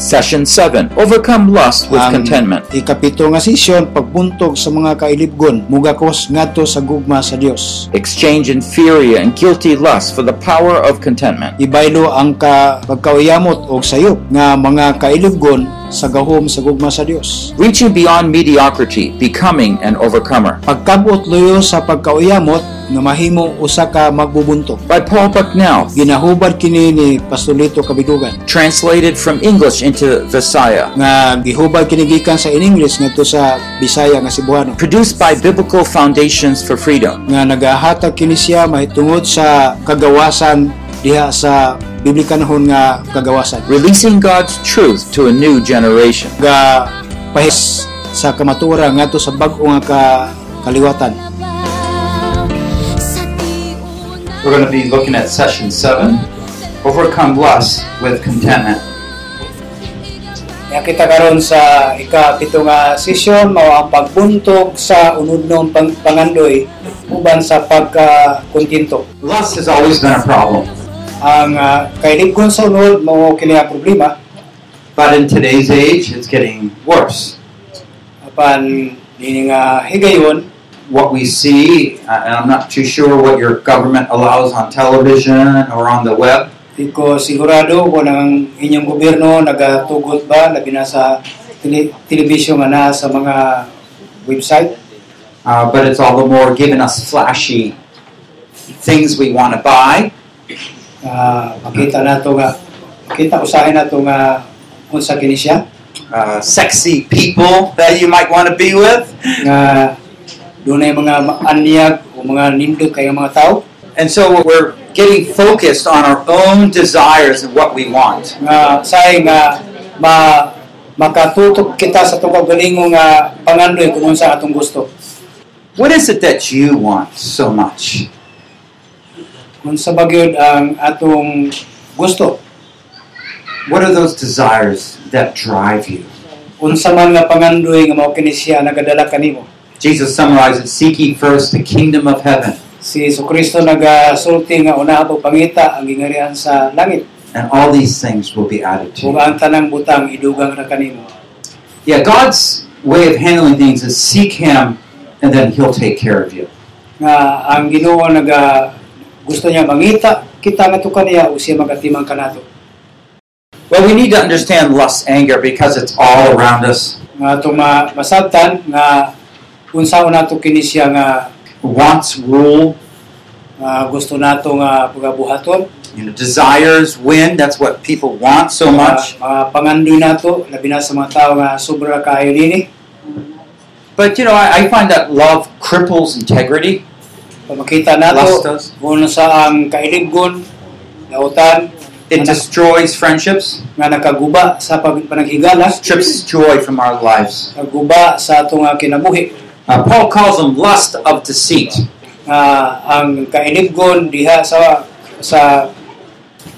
Session 7 Overcome Lust with Ang Contentment. ikapito nga sesyon pagbuntog sa mga kailibgon mugakos ngadto sa gugma sa Dios. Exchange inferior and guilty lust for the power of contentment. Ibaylo ang ka pagkauyamot og sayop nga mga kailibgon sa gahom sa gugma sa Dios. Reaching beyond mediocrity, becoming an overcomer. Pagkabot luyo sa pagkauyamot nga mahimo usa ka magbubuntog. By Paul Bucknell. Ginahubad kini ni Pastolito Kabidugan Translated from English into Visaya. nga gihubad kini gikan sa in English ngadto sa Bisaya nga Cebuano Produced by Biblical Foundations for Freedom. nga nagahatag kini siya mahitungod sa kagawasan diha sa biblikanhon nga kagawasan Releasing God's truth to a new generation. ga pahis sa kamatura ngadto sa bag-o nga ka kaliwatan We're going to be looking at session 7 Overcome Lust with Contentment. Nga kita karon sa ikapito nga session mao ang pagbuntog sa unudnon pang pangandoy uban sa pagka-kontento. Lust has always been a problem, Ang uh, sa unod mao kini nga problema but in today's age, it's getting worse. apan nga higayon What we see, and I'm not too sure what your government allows on television or on the web, di ko sigurado kung ang inyong gobyerno nagatugot ba labi na sa tele, telebisyon nga na sa mga website uh, but it's all the more giving us flashy things we want to buy. Uh, makita nato nga makita usahin nato nga unsa kini siya Uh, sexy people that you might want to be with. nga dunay mga anyag o mga nindot kay mga tao And so we're getting focused on our own desires and what we want. nga say nga ma makatutok kita sa itong kagalingo nga pangandoy kung unsa atong gusto What is it that you want so much? Unsa ba gyud ang atong gusto What are those desires that drive you? unsa man nga pangandoy nga mao kini siya nagadala kanimo Jesus summarizes Seek ye first the kingdom of heaven, si Kristo nagasulti nga unaha pag pangita ang gingarihan sa langit and all these things will be added to you. ang tanang butang idugang ra kanimo Yeah, God's way of handling things is seek Him, and then He'll take care of you. nga ang Ginoo naga gusto niya mangita kita nga to kaniya ug siya magatimang kanato Well, we need to understand lust, anger, because it's all around us. nga itong ma- masabtan nga unsaon nato kini siya nga Wants rule, nga gusto nato nga pagabuhaton you know, desires win. That's what people want so much. mga pangandoy nato labi na sa mga tao nga sobra kaayo dinhi But you know, I, I find that love cripples integrity. Pag makita nato does. kung sa ang kailigon nautan It destroys friendships, nga nakaguba sa pag- panaghigala strips joy from our lives. nakaguba sa atong nga kinabuhi Uh, Paul calls them lust of deceit. nga ang kailigon diha sa sa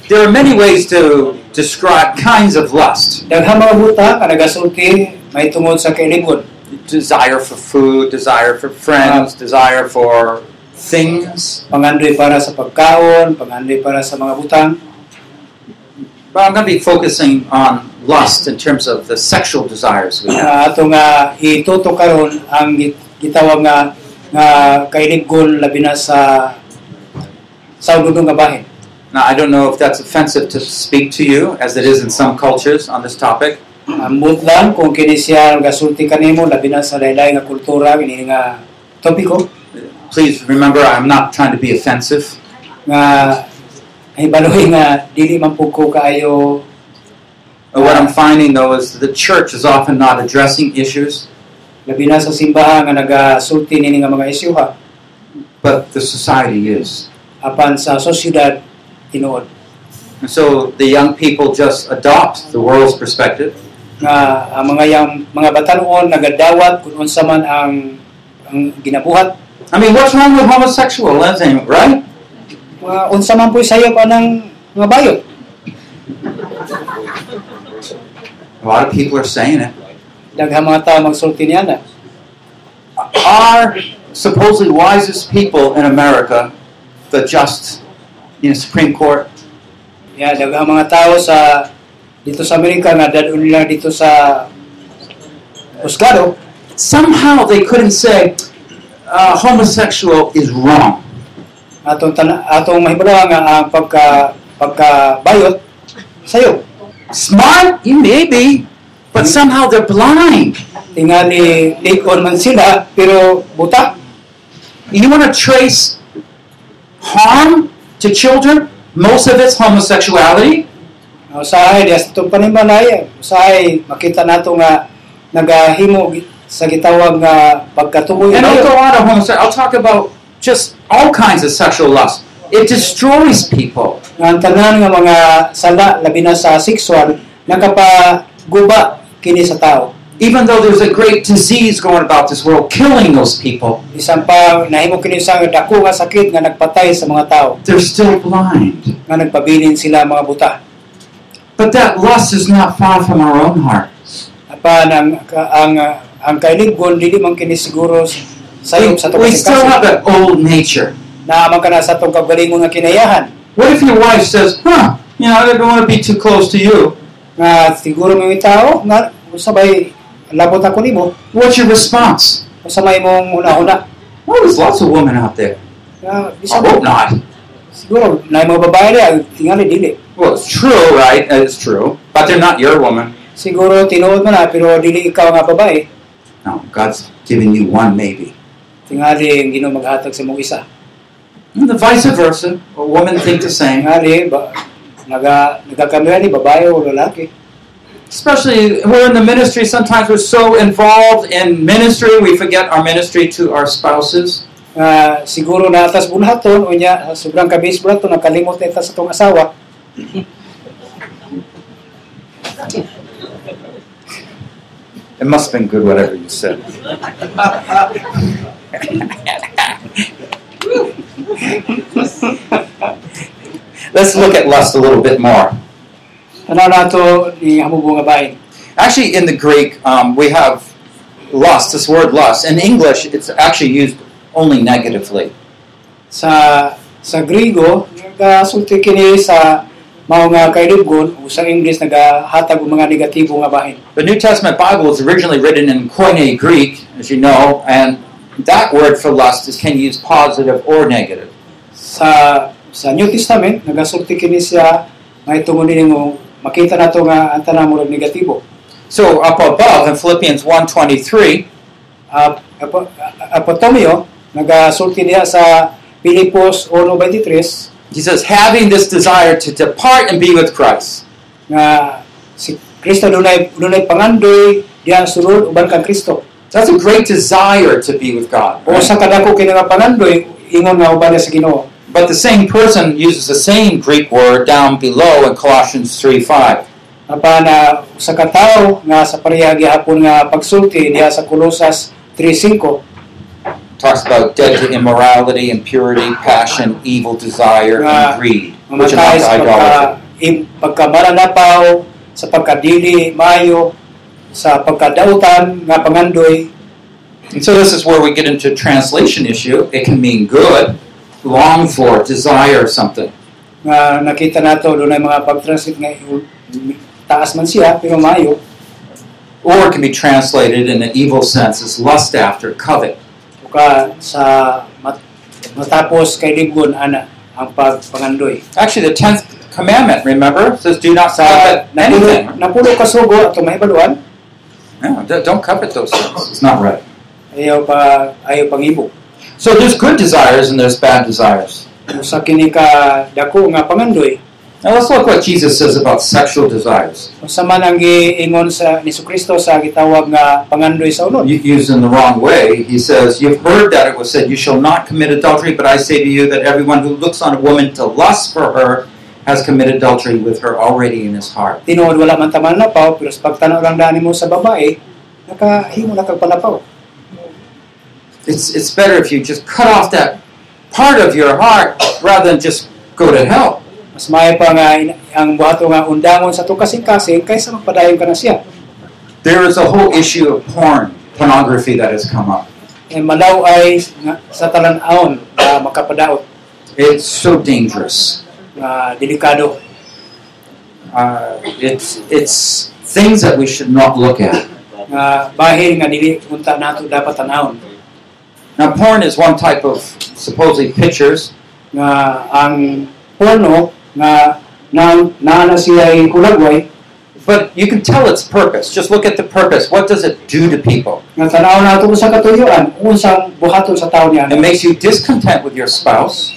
There are many ways to describe kinds of lust. daghang mga buta nga nagasulti may tungod sa kailigon Desire for food, desire for friends, desire for things. pangandoy para sa pagkaon pangandoy para sa mga butang But I'm going to be focusing on lust in terms of the sexual desires we have. Ah, ato nga ituto karon ang gi- gitawag nga nga kailigon labi na sa sa ududong nga bahin Now, I don't know if that's offensive to speak to you, as it is in some cultures on this topic. Ambot lang kung kini siya gasulti kanimo labi na sa laylay nga kultura nga topiko Please remember, I'm not trying to be offensive. nga ay baloy nga dili man pud ko kaayo. Uh, What I'm finding, though, is the church is often not addressing issues, labi na sa simbahan nga nagasulti nini nga mga isyuha but the society is. apan sa sosyedad tinuod. And so the young people just adopt the world's perspective, nga ang mga yang mga batanon nagadawat unsa man ang ang ginabuhat I mean, what's wrong with homosexualism, right? nga unsa man po'y sayop anang mga bayot A lot of people are saying it. daghang mga tao magsulti niya na ah. Are supposedly wisest people in America the just, you know, Supreme Court? ya daghang mga tao sa dito sa Amerika nga dadon nila dito sa husgado somehow they couldn't say uh, homosexual is wrong. atong tana, atong mahibalaw nga ang pagka pagkabayot sayo Smart, you may be, but somehow they're blind. tingali likon man sila pero buta You want to trace harm to children? Most of it's homosexuality. usahay diya sa itong panimalaya usahay makita nato nga nagahimo sa gitawag nga pagkatuboy And I'll go on. I'll talk about just all kinds of sexual lust. It destroys people. ang tanan nga mga sala labi na sa sexual nakapaguba kini sa tao Even though there's a great disease going about this world, killing those people, bisan pa nahimo kini sa dako nga sakit nga nagpatay sa mga tao they're still blind. nga nagpabilin sila mga buta But that lust is not far from our own hearts. apan ang ang ang kailigon dili man kini siguro sayop sa We still have that old nature. na sa tong kagalingon nga kinayahan What if your wife says, huh, you know, I don't want to be too close to you? nga siguro mga tao nga sabay labot ako nimo What's your response? sabay mong una-una Well, there's lots of women out there. nga I hope not. siguro na mga babae niya tingali dili Well, it's true, right? It's true. But they're not your woman. siguro tinuod mo na pero dili ikaw nga babae No, God's giving you one maybe. tingali ang Ginoo maghatag sa mong isa And the vice versa. A woman think the same. tingali ba naga nagkakamera ni babae o lalaki Especially we're in the ministry, sometimes we're so involved in ministry, we forget our ministry to our spouses. nga siguro na atas bulhaton o nya sobrang kabis bulhaton nakalimot na sa tong asawa It must have been good, whatever you said. Let's look at lust a little bit more. tanaw nato ni hamubo nga bahin Actually, in the Greek, um, we have lust, this word lust. In English, it's actually used only negatively. sa sa nagasulti kini sa mao nga kailigon o sa English nagahatag og mga negatibo nga bahin The New Testament Bible was originally written in Koine Greek, as you know, and that word for lust is can use positive or negative. sa sa New Testament nagasulti kini siya may tungod nini mo makita nato nga ang tanan mo negatibo So up above in Philippians 1.23, uh, apo, apotomio nagasulti diha sa Pilipos 1:23 he says, having this desire to depart and be with Christ. nga si Kristo dunay dunay pangandoy diha sulod uban kang Kristo That's a great desire to be with God. o right? sa kadako kini nga pangandoy ingon nga uban sa Ginoo But the same person uses the same Greek word down below in Colossians 3.5. apan na sa katawo nga sa pareha gihapon nga pagsulti diha sa Kolosas 3:5 talks about dead to immorality, impurity, passion, evil desire, and ah, greed, which amounts to idolatry. sa pagkadili mayo sa pagkadautan nga pangandoy And so this is where we get into translation issue. It can mean good, long for, desire something. nga nakita nato dunay mga pag-translate nga taas man siya pero mayo Or it can be translated in an evil sense as lust after, covet. Ka sa mat, matapos kay ligon ana ang pagpangandoy Actually, the 10th commandment, remember, says do not covet napulo, anything. napulo ka sugo ato mahibaluan No, don't covet those things. It's not right. ayaw pa ayaw pangibo So there's good desires and there's bad desires. sa kini ka dako nga pangandoy Now let's look what Jesus says about sexual desires. Unsa man ang giingon sa ni Kristo sa gitawag nga pangandoy sa unod. used in the wrong way. He says, You've heard that it was said, You shall not commit adultery, but I say to you that everyone who looks on a woman to lust for her has committed adultery with her already in his heart. Tinuod wala man taman na pao, pero sa pagtanaw lang dani mo sa babae, nakahimo na kag palapaw. It's, it's better if you just cut off that part of your heart rather than just go to hell. Mas maayo pa nga ang buhato nga undangon sa to kasing-kasing kaysa magpadayon ka na siya. There is a whole issue of porn, pornography that has come up. Eh, malaw ay sa talan-aon na makapadaot It's so dangerous. nga delikado. Uh, it's it's things that we should not look at. nga bahin nga dili unta nato dapat tanawon Now, porn is one type of supposedly pictures, nga ang porno nga na na siya hulagway but you can tell its purpose. Just look at the purpose. What does it do to people? nga tanaw nato sa katuyuan unsang buhaton sa tawo It makes you discontent with your spouse,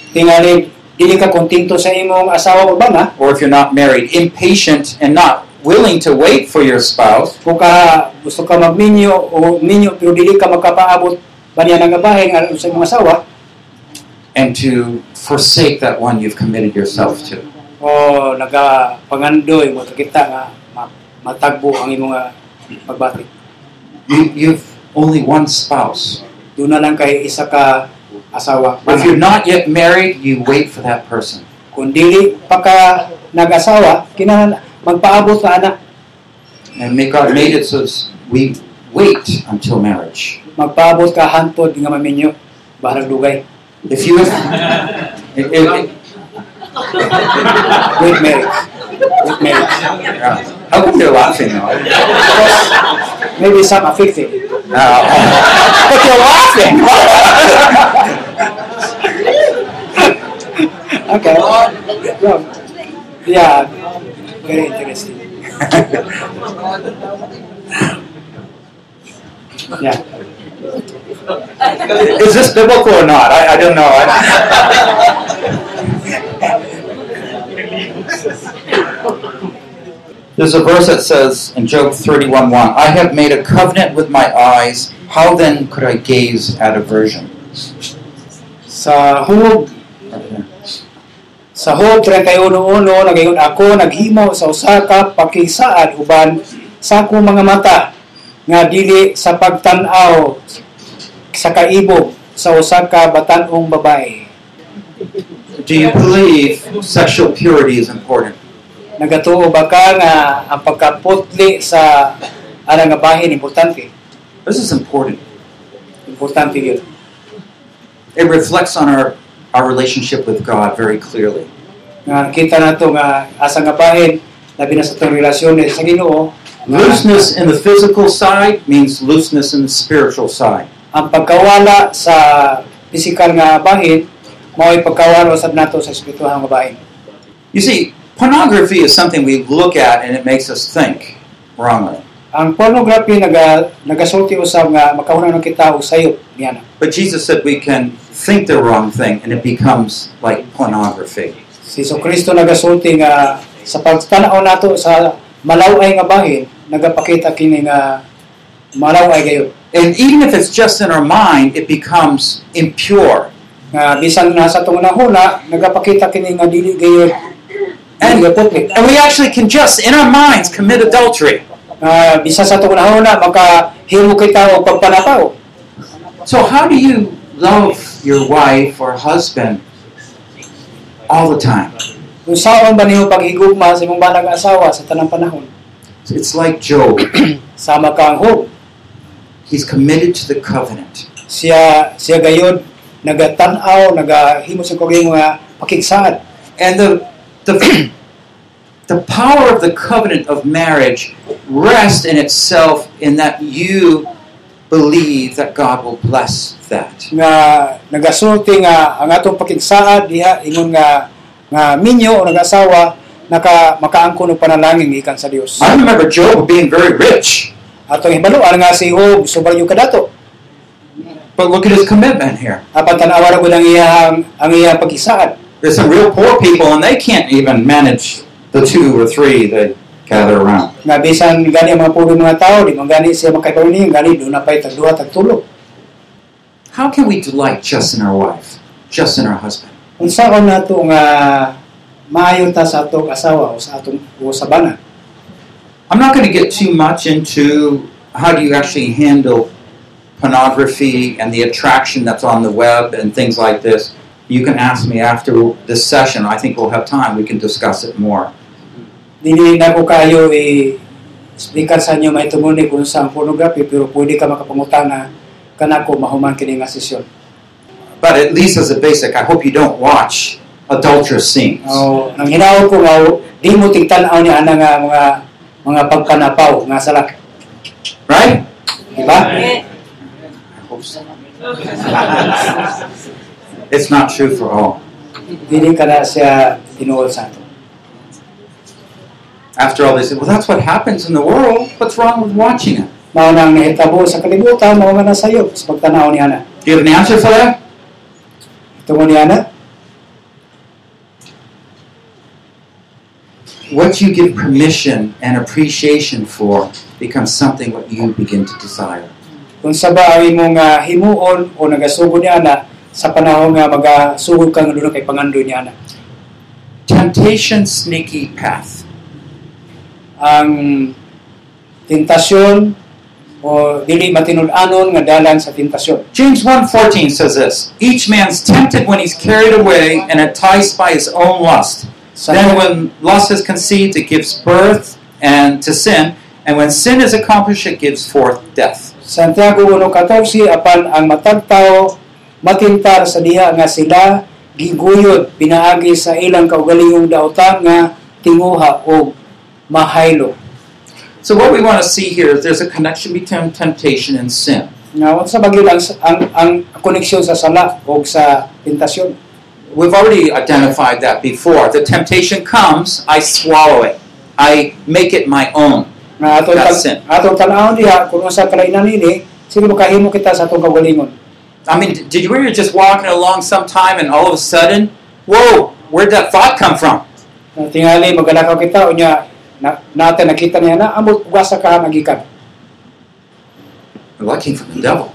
dili ka kontento sa imong asawa o bana or if you're not married, impatient and not willing to wait for your spouse, kung ka gusto ka magminyo o minyo pero dili ka makapaabot banya nga bahin nga sa imong asawa and to forsake that one you've committed yourself to. o nagapangandoy mo kita nga ma- matagbo ang imong ah, pagbati You, you've only one spouse. doon na lang kay isa ka asawa If you're not yet married, you wait for that person. kung dili pa ka nag-asawa kinahanglan magpaabot ka anak And may God made it so we wait until marriage. magpaabot ka hantod nga maminyo bahalag dugay If you, if, if, with marriage with marriage yeah. how come they're laughing though? maybe some affected Uh, but they're laughing. okay yeah, yeah very interesting yeah Is this biblical or not? I, I don't know. I, There's a verse that says in Job 31 1, I have made a covenant with my eyes. How then could I gaze at aversion? sa hug sa hug 31 nagayon ako naghimo sa usa ka pakisaad uban sa akong mga mata nga dili sa pagtan-aw sa kaibog sa usa ka batan-ong babae Do you believe sexual purity is important? nagatuo ba ka nga ang pagkaputli sa ana nga bahin importante This is important. importante yun It reflects on our, our relationship with God very clearly. nga kita nato nga asa nga bahin labi na sa itong relasyon sa Ginoo Looseness in the physical side means looseness in the spiritual side. Ang pagkawala sa pisikal nga bahin mao'y pagkawala sad nato sa espirituhang nga bahin You see, pornography is something we look at and it makes us think wrongly. ang pornography naga nagasulti usab nga makaunan ng kita og sayop niana But Jesus said we can think the wrong thing and it becomes like pornography. si Jesu Kristo nagasulti nga sa pagtanaw nato sa malaway nga bahin nagapakita kini nga malaway gayud And even if it's just in our mind, it becomes impure. nga bisan na sa tong nahuna nagapakita kini nga dili gayud And, and we actually can just, in our minds, commit adultery. bisan sa tong nahuna makahimo kita og pagpanataw So, how do you love your wife or husband all the time? kung saan ba niyo paghigugma sa imong banag asawa sa tanang panahon It's like Job. sama He's committed to the covenant. siya siya gayud nagatan-aw nagahimo sa koging mga pakigsaad And the, the, the power of the covenant of marriage rests in itself in that you believe that God will bless that. nga nagasulti nga ang atong pakigsaad diha ingon nga nga minyo o nag-asawa naka makaangkon og panalangin gikan sa Dios I remember Job being very rich, atong hibaluan nga si Job sobrang yung kadato but look at his commitment here. apan tan-awa ra ang iyang ang iyang pakigsaad There's some real poor people, and they can't even manage the two or three that gather around. nga bisan gani ang mga puro mga tao di man gani siya makaipauni gani do na pay tagduha tagtulo How can we delight just in our wife, just in our husband? unsaon nato nga maayo ta sa atong asawa o sa atong o sa bana I'm not going to get too much into how do you actually handle pornography and the attraction that's on the web and things like this. You can ask me after this session. I think we'll have time. We can discuss it more. dili na ko kayo eh, i explican sa inyo kung sa pornography pero pwede ka makapangutana kanako mahuman kini nga sesyon But at least as a basic, I hope you don't watch adulterous scenes. o nang hinaw ko nga di mo tingtanaw ni ana nga ah, mga mga pagpanapaw nga. Right? Di ba? I hope so. It's not true for all. Dili kada siya tinuod sa ato. After all, they say, well, that's what happens in the world. What's wrong with watching it? Mao nang nahitabo sa kalibutan mao nga sa pagtanaw. Do you have an answer for that? Ni ana, What you give permission and appreciation for becomes something what you begin to desire. kung sa ba ang imong nga himuon o nagasugod ni ana sa panahon nga magasugod ka nga kay pangando ni ana. Temptation, sneaky path. Ang tentasyon o dili matinud-anon nga dalan sa tentasyon. James 1.14 says this, Each man's tempted when he's carried away and enticed by his own lust. Sa Then when lust is conceived, it gives birth and to sin, and when sin is accomplished, it gives forth death. Santiago 1.14 apan ang matag tao matintar sa diha nga sila giguyod pinaagi sa ilang kaugalingong dautan nga tinguha o mahaylo. So what we want to see here is there's a connection between temptation and sin. Nga unsa ba ang, ang ang koneksyon sa sala o sa tentasyon? We've already identified that before. The temptation comes, I swallow it. I make it my own. Atong That's sin. atong tan-awon diha kung unsa kalainan nini sige makahimo kita sa atong kaugalingon. I mean, did you were just walking along sometime and all of a sudden, whoa, where'd that thought come from? Nga tingali magalakaw kita unya na, natin nakita niya na amo ugasa ka nagikan. Well, that came from the devil.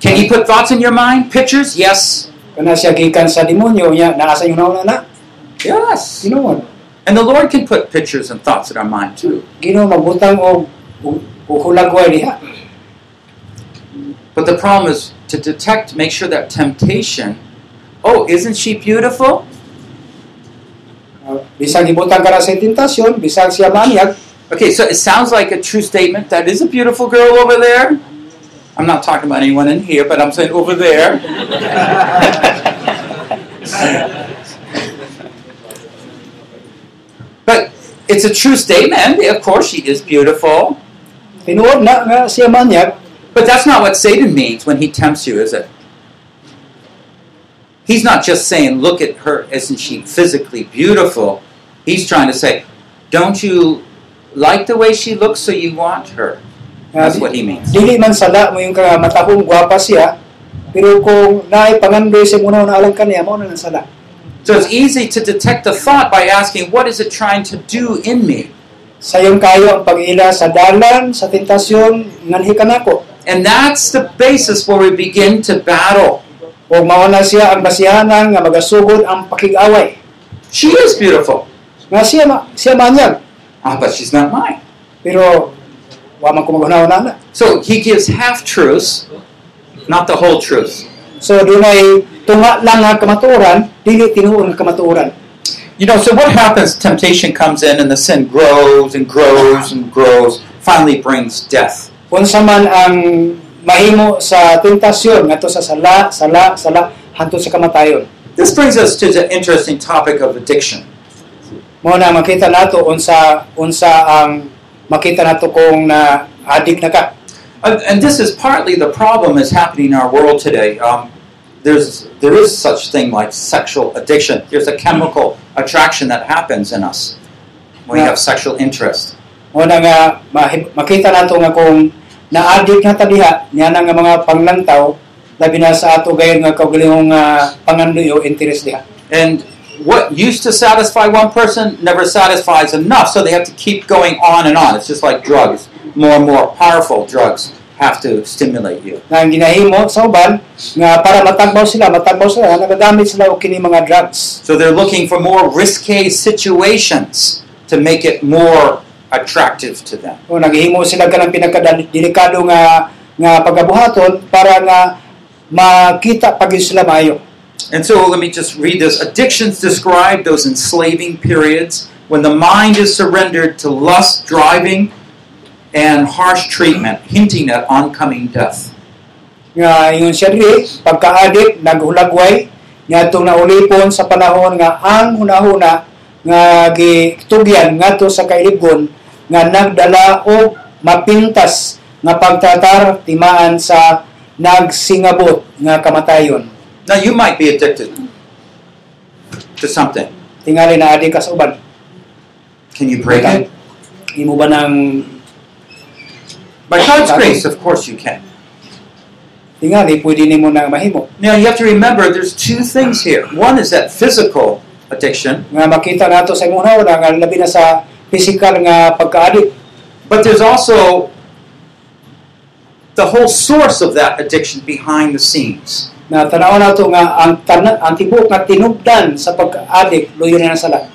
Can you put thoughts in your mind? Pictures? Yes. Kana siya gikan sa demonyo niya naa sa inyo na. Yes. Ginoon. And the Lord can put pictures and thoughts in our mind too. Ginoo magbutang og hulagway diha. But the problem is to detect, make sure that temptation, oh, isn't she beautiful? Uh, bisag gibutang ka sa tentasyon, bisag siya maniyag, Okay, so it sounds like a true statement. That is a beautiful girl over there. I'm not talking about anyone in here, but I'm saying over there. but it's a true statement. Of course, she is beautiful. nga siya maniyag, But that's not what Satan means when he tempts you, is it? He's not just saying, look at her, isn't she physically beautiful? He's trying to say, don't you like the way she looks, so you want her? That's what he means. dili man sala mo yung ka matahong gwapa siya, pero kung naay pangandoy sa muna na alang kaniya, mo na sala. So it's easy to detect the thought by asking, what is it trying to do in me? Sayon kayo ang pag-ila sa dalan, sa tentasyon, nganhi ka nako. And that's the basis where we begin to battle. O mauna siya ang basihanan nga magasugod ang pakig-away. She is beautiful. Nga siya, siya manyag, Ah, but she's not mine. pero So he gives half truths, not the whole truth. So dunay tunga lang nga kamatuoran, dili tinuon nga kamatuoran. You know, so what happens? Temptation comes in and the sin grows and grows and grows, finally brings death. Unsa man ang mahimo sa tentasyon ngadto sa sala, sala, sala hantud sa kamatayon. This brings us to the interesting topic of addiction. Mao na makita nato unsa unsa ang makita nato kung na na ka. Uh, and this is partly the problem that's happening in our world today. Um, there's there is such thing like sexual addiction. There's a chemical attraction that happens in us when we have sexual interest. Mao na nga makita nato nga kung na-addict na tadiha niya na nga mga panglantaw labi na sa ato gayon nga kaugalingong uh, interest diha. And what used to satisfy one person never satisfies enough, so they have to keep going on and on. It's just like drugs. More and more powerful drugs have to stimulate you. Ang ginahimo sa uban nga para matagbaw sila, matagbaw sila nagagamit sila og kini mga drugs. So they're looking for more risque situations to make it more attractive to them. O naghimo sila kanang pinakadelikado nga nga pagabuhaton para nga makita pagid sila maayo. And so let me just read this. Addictions describe those enslaving periods when the mind is surrendered to lust, driving, and harsh treatment, hinting at oncoming death. nga ingon siya diri pagka-addict naghulagway niadtong naulipon sa panahon nga ang hunahuna nga gitugyan ngadto sa kailigon nga nagdala og mapintas nga pagtatar timaan sa nagsingabot nga kamatayon. Now, you might be addicted to something. Tingali na adi ka sa uban. Can you break it? Imo ba nang By God's grace, of course you can. tingali pwede nimo na mahimo Now, you have to remember there's two things here. One is that physical addiction, nga makita nato sa imong una nga labi na sa physical nga pagka-addict but there's also the whole source of that addiction behind the scenes. Na tanaw nato nga ang tanan ang tibuok nga tinubdan sa pagka-addict luyo na sala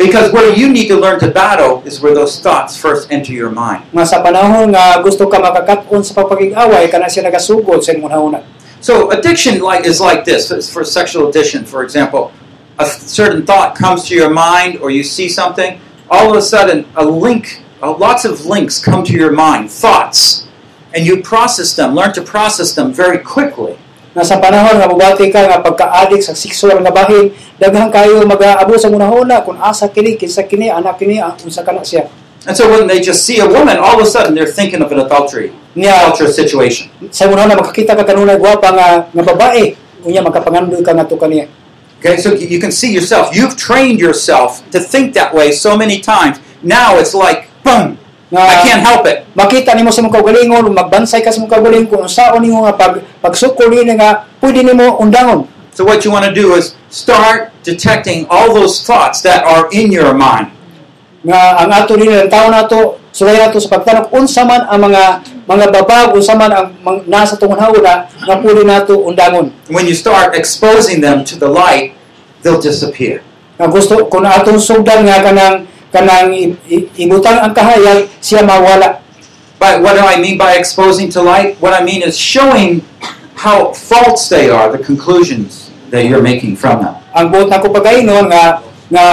Because where you need to learn to battle is where those thoughts first enter your mind. nga sa panahon nga gusto ka makakat-on sa pagpagig-away kana siya nagasugod sa imong hauna So addiction like is like this. For sexual addiction, for example, a certain thought comes to your mind, or you see something. All of a sudden, a link, uh, lots of links come to your mind, thoughts, and you process them. Learn to process them very quickly. Na sa panahon nga mubati ka nga pagka-addict sa sexual nga bahin kayo mag-aabo sa una kung asa kini kinsa kini anak kini ang unsa kana siya And so when they just see a woman, all of a sudden they're thinking of an adultery, niya adulterous situation. sa una makakita ka kanunay gwapa nga nga babae unya makapangandoy ka ngadto kaniya Okay, so you can see yourself. You've trained yourself to think that way so many times. Now it's like, boom, nga I can't help it. makita nimo sa imong kaugalingon magbansay ka sa imong kaugalingon kung unsaon nimo nga pag pagsukol nini nga pwede nimo undangon So what you want to do is start detecting all those thoughts that are in your mind. nga ang ato nini ang tawo nato sulay nato sa pagtanong unsa man ang mga mga babag unsa man ang mang- nasa tungod hauna nga pwede nato undangon When you start exposing them to the light, they'll disappear. nga gusto kung atong sugdan nga kanang kanang i- i- ang kahayag siya mawala But what do I mean by exposing to light? What I mean is showing how false they are, the conclusions that you're making from them. ang buot nako pagainon nga nga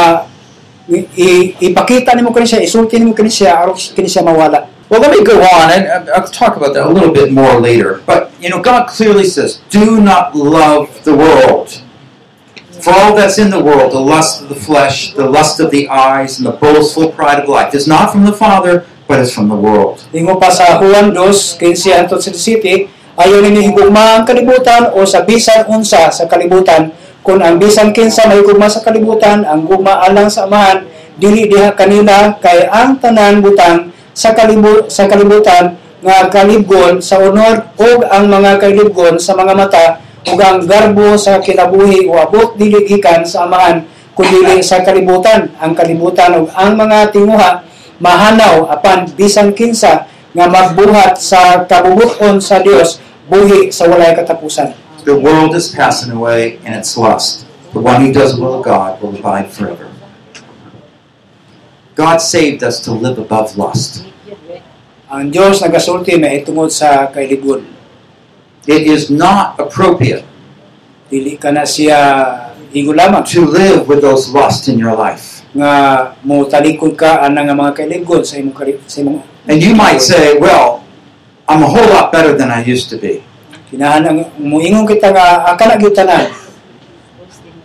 ipakita nimo kani siya isulti nimo kani siya aron kani siya mawala Well, let me go on, and uh, I'll talk about that a little bit more later. But, you know, God clearly says, do not love the world. For all that's in the world, the lust of the flesh, the lust of the eyes, and the boastful pride of life, is not from the Father, but is from the world. Ingo pa sa Juan 2, 15 hangtod sa 17, ayaw ninyo higugma ang kalibutan o sa bisan unsa sa kalibutan. Kung ang bisan kinsa mahigugma sa kalibutan, ang gugma alang sa amahan, dili diha kanila kay ang tanan butang sa kalibu sa kalibutan nga kalibgon sa unod ug ang mga kalibgon sa mga mata ug ang garbo sa kinabuhi o abot dili gikan sa amahan kundi sa kalibutan ang kalibutan ug ang mga tinguha mahanaw apan bisan kinsa nga magbuhat sa kabubuton sa Dios buhi sa walay katapusan. The world is passing away in its lust. The one who does the will of God will abide forever. God saved us to live above lust. Ang Dios nagasulti na itungod sa kailigon. It is not appropriate Dili ka na siya igo lamang to live with those lusts in your life. nga mo talikod ka ana nga mga kailigon sa imong sa imong And you might say, well, I'm a whole lot better than I used to be. kinahanglan muingon kita nga ang gyud tanan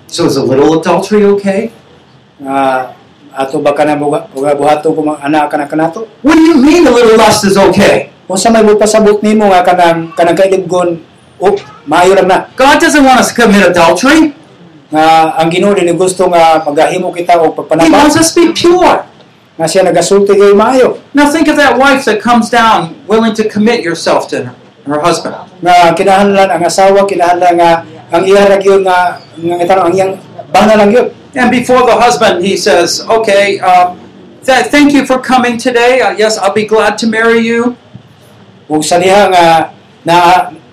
So is a little adultery okay? nga ato ba kana buhato ko mga kana kanato What do you mean a little lust is okay? Unsa may pasabot nimo nga kanang kanang kailigon oh maayo lang na God doesn't want us to commit adultery. nga ang Ginoo dinhi gusto nga magahimo kita og He wants us to be pure. nga siya nagasulti kay maayo Now think of that wife that comes down willing to commit yourself to her, her husband. nga kinahanglan ang asawa kinahanglan nga ang iya ra gyud nga nga itanong ang iyang bana lang gyud And before the husband, he says, okay, um, th- thank you for coming today. Uh, yes, I'll be glad to marry you. Ug sa diha nga na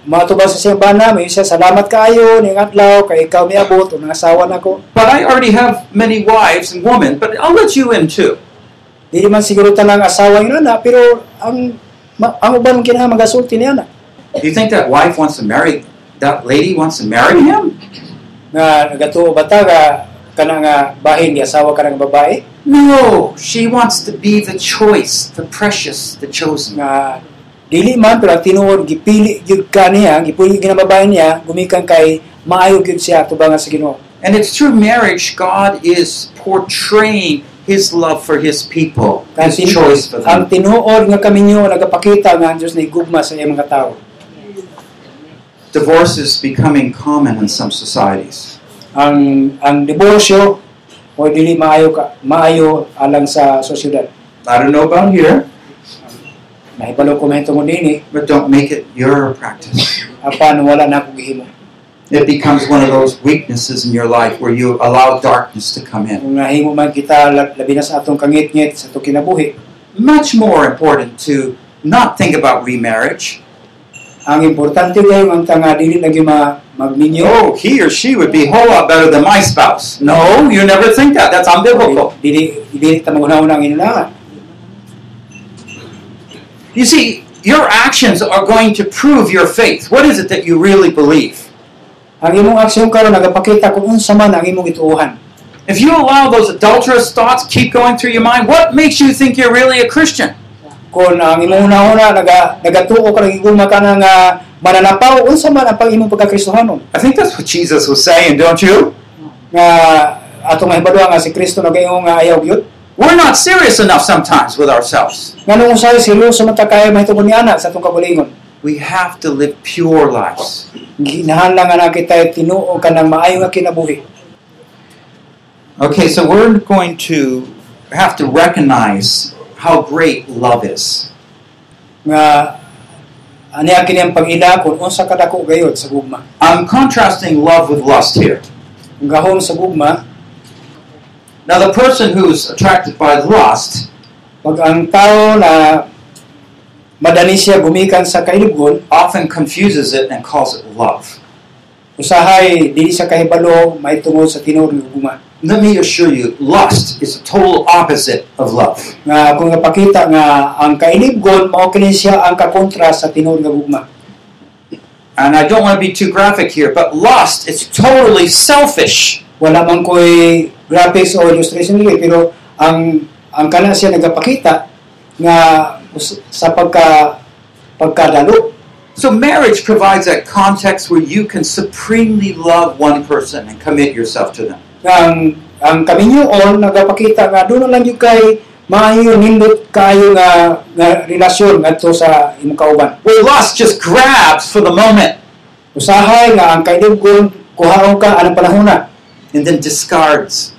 matubang sa bana may siya salamat kaayo ning adlaw kay ikaw miabot ug asawa nako But I already have many wives and women, but I'll let you in too. dili man siguro tanang asawa yun ana pero ang ang uban kinahanglan magasulti niya na Do you think that wife wants to marry, that lady wants to marry him? nga nagatuo bata nga kana nga bahin ni asawa ka ng babae No, she wants to be the choice, the precious, the chosen. nga dili man pero ang tinuod gipili gyud ka niya gipili ang babae niya gumikan kay maayo gyud siya tubang sa Ginoo And it's through marriage God is portraying His love for His people, His Kasi choice for ang them. tinuod nga kami niyo nagapakita nga ang Dios na igugma sa iyang mga tao. Divorce is becoming common in some societies. Ang ang diborsyo o dili maayo ka maayo alang sa sosyedad. I don't know about here, Nahibalo ko mahitungod but don't make it your practice. apan wala na gihimo. It becomes one of those weaknesses in your life where you allow darkness to come in. Kung nahimo man kita labi na sa atong kangit-ngit sa atong kinabuhi, Much more important to not think about remarriage. ang importante kayo ang tanga dili lagi ma magminyo. Oh, he or she would be a whole lot better than my spouse. No, you never think that. That's unbiblical. Dili dili ta maghuna-una ang inulangan. You see, your actions are going to prove your faith. What is it that you really believe? Ang imong aksyon karon nagapakita kung unsa man ang imong ituuhan. If you allow those adulterous thoughts keep going through your mind, what makes you think you're really a Christian? Kung ang imong una-una naga nagatuo ka nagigugma ka nga mananapaw unsa man ang pag imong pagkakristohanon I think that's what Jesus was saying, don't you? nga atong mahibalo nga si Kristo nagaingon nga ah, ayaw gyud. We're not serious enough sometimes with ourselves. Nganong usay seryoso man ta kay mahitungod ni ana sa atong kabulingon. We have to live pure lives. Ginahanlang nga kita tinuo ka maayo nga kinabuhi. Okay, so we're going to have to recognize how great love is. nga aniya kini ang pag-ila kung unsa kadako gayud sa gugma. I'm contrasting love with lust here. Gahom sa gugma, Now, the person who's attracted by lust pag ang tao na madani siya gumikan sa often confuses it and calls it love. usahay dili sa kahibalo sa tinuod nga gugma. Let me assure you, lust is the total opposite of love. Nga kung napakita nga ang kailibgon mao kini siya ang kakontra sa tinuod nga gugma. And I don't want to be too graphic here, but lust is totally selfish. Wala man ko'y graphics o illustration dili pero ang ang kana siya nagapakita nga sa pagka pagkadalo So, marriage provides that context where you can supremely love one person and commit yourself to them. ang ang kaminyoon nagapakita nga doon lang yung kay maayo nindot kayo nga nga relasyon ngadto sa imong kauban. Where lust just grabs for the moment Usahay nga ang kailibgon kuhaon ka anang panahona and then discards.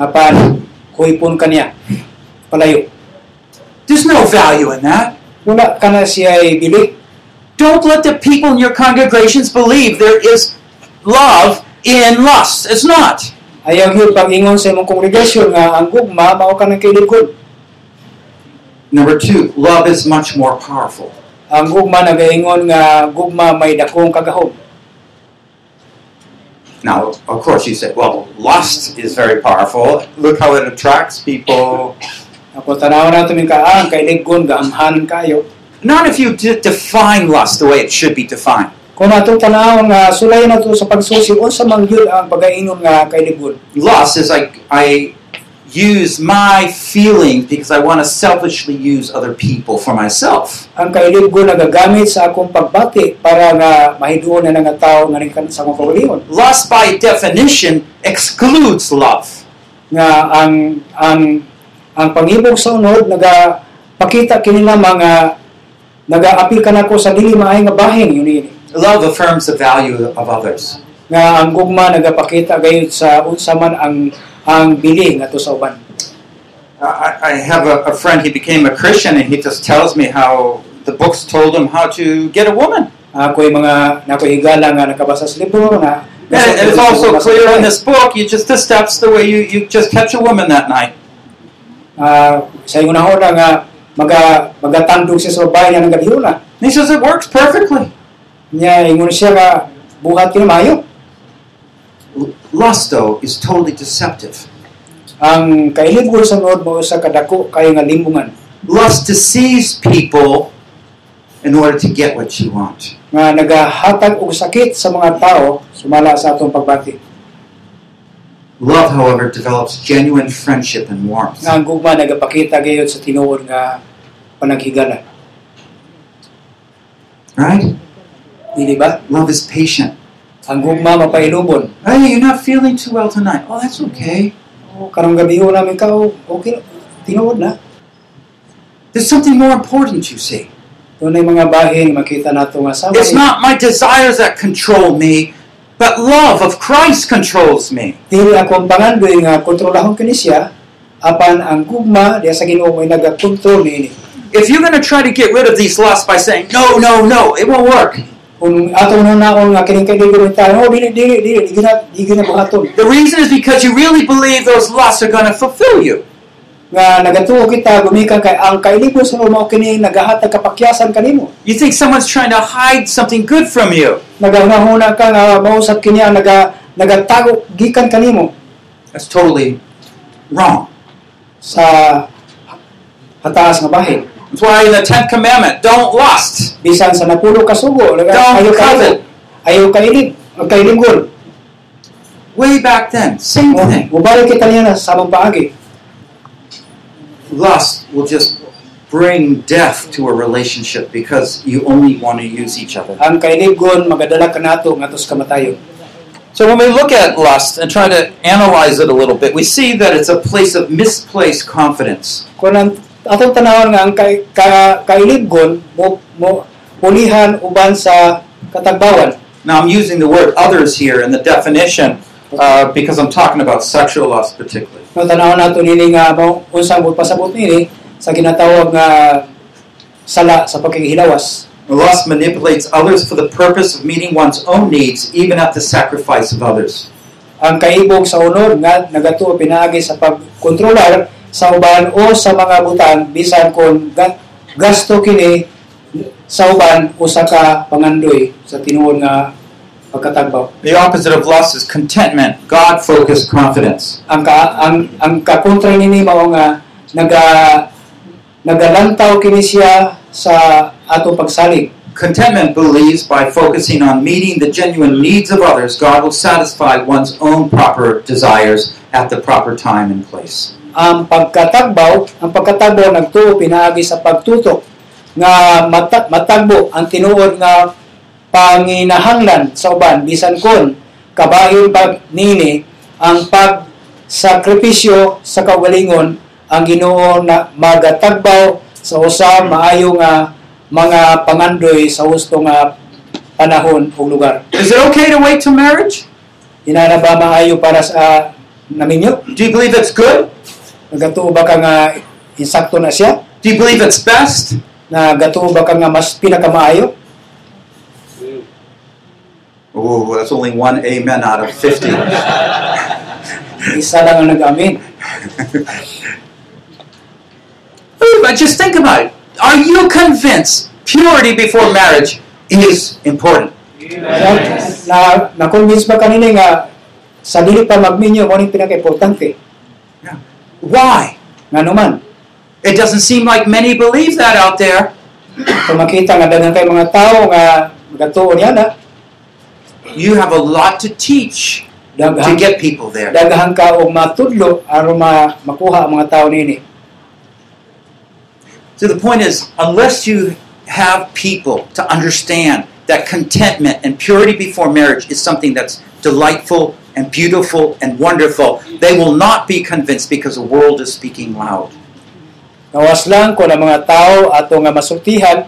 apan kuhipon kaniya palayo. There's no value in that. Wala ka na siya. Don't let the people in your congregations believe there is love in lust. It's not. Ayaw yun pag-ingon sa imong kongregasyon nga ang gugma mao ka ng kailibgon. Number two, love is much more powerful. Ang gugma nagaingon nga gugma may dakong kagahom. Now, of course, you say, well, lust is very powerful. Look how it attracts people. Ako tanaw nato min ka ang kailibgon gaamhanan kayo. Not if you de- define lust the way it should be defined. Kung nato tanaw nga sulay na to sa pagsusi unsa man gyud ang pagaingon nga kailibgon. Lust is like I use my feelings because I want to selfishly use other people for myself. Ang kailibgon nagagamit sa akong pagbati para nga mahiduon na nga tao nga sa akong kaugalingon. Lust, by definition, excludes love. Nga ang ang ang pangibog sa unod naga pakita kini na mga nagaapil ka nako sa dili maay nga bahin yun ini. Love affirms the value of others. Nga ang gugma nagapakita gayud sa unsa man ang ang bili ngadto sa uban. I, I have a, a friend, he became a Christian, and he just tells me how the books told him how to get a woman. Ako'y mga nakoy higala nga nakabasa sa libro na And, and it's also clear in this book, you just, the steps, the way you, you just catch a woman that night. Ah, sa ingon na nga maga magatandog siya sa babae nga. And he says it works perfectly. Nya ingon siya nga buhat kini maayo. Lust, though, is totally deceptive. Ang kailibgon sa nood mo sa kadako kay nga limbungan Lust deceives people in order to get what you want. nga nagahatag og sakit sa mga tao sumala sa atong pagbati. Love, however, develops genuine friendship and warmth. Nga ang gugma nagapakita gayud sa tinuod nga panaghigala. Right? Dili ba? Love is patient. Ang gugma mapailubon. Hey, you're not feeling too well tonight. Oh, that's okay. Oh, karong gabi ho namin ka, oh, okay, tinuod na. There's something more important, you see. Doon ay mga bahin, makita nato nga sa It's not my desires that control me, but love of Christ controls me. Dili ako ang pangandoy nga kontrolahon kini siya, apan ang gugma diya sa Ginoo may nagakontrol niini. If you're going to try to get rid of these lusts by saying, no, no, no, it won't work. Kung atong nanaon nga kining kay dili tayo, oh dili dili dili di gina di gina buhaton. The reason is because you really believe those lusts are going to fulfill you. Nga nagatuo kita gumikan kay ang kailibon sa mao kini nagahatag kapakyasan kanimo. You think someone's trying to hide something good from you. Nagahuna ka nga mausap kini ang naga nagatago gikan kanimo That's totally wrong. sa hataas nga bahin. That's why in the 10th commandment, don't lust. Bisan sa napulo ka sugo, naga- Don't covet. ayaw kailib, ang. Way back then, same oh, thing. Mubalik kita niya na sa paagi. Lust will just bring death to a relationship because you only want to use each other. Ang magadala ka nato ngatos kamatayon. So when we look at lust and try to analyze it a little bit, we see that it's a place of misplaced confidence. Kung atong tanawon nga ang kay, ka, kailibgon mo mo pulihan uban sa katagbawan. Now I'm using the word others here in the definition uh, because I'm talking about sexual lust particularly. No tanawon nato nini nga mo unsang pasabot nini sa ginatawag nga sala sa pagkihilawas. Lust manipulates others for the purpose of meeting one's own needs, even at the sacrifice of others. Ang kaibog sa unod nga nagatuo pinaagi sa pagkontrolar sa uban o sa mga butang bisan kon ga- gasto kini sa uban usa ka pangandoy sa tinuod nga pagkatagbaw. The opposite of lust is contentment, God focused confidence. Ang ka, ang ang kakontra nini mao nga naga nagalantaw kini siya sa atong pagsalig. Contentment believes by focusing on meeting the genuine needs of others, God will satisfy one's own proper desires at the proper time and place. Ang pagkatagbaw, ang pagkatagbaw nagtuo pinaagi sa pagtutok nga mata, matagbo ang tinuod nga panginahanglan sa uban bisan kon kabahin pag nini ang pag sakripisyo sa kaugalingon ang Ginoo na magatagbaw sa usa maayo nga mga pangandoy sa husto nga panahon o lugar. Is it okay to wait till marriage? Inana ba maayo para sa naminyo? Do you believe it's good? Nagatuo ba ka nga insakto na siya? Do you believe it's best? na gatuo ba ka nga mas pinakamaayo? Oh, that's only one amen out of 50. Isa lang ang nag-amin. But just think about it. Are you convinced purity before marriage is important? Na, na, na-convince ba kanina nga sa dili pa magminyo mo ning pinaka-importante? Why? Nga naman, It doesn't seem like many believe that out there. makita nga daghang kay mga tao nga gatuo niya na, You have a lot to teach to get people there. daghang ka og matudlo aron ma, makuha ang mga tao nini. So the point is, unless you have people to understand that contentment and purity before marriage is something that's delightful and beautiful and wonderful, they will not be convinced because the world is speaking loud. Nawas lang ko na mga tao ato nga masultihan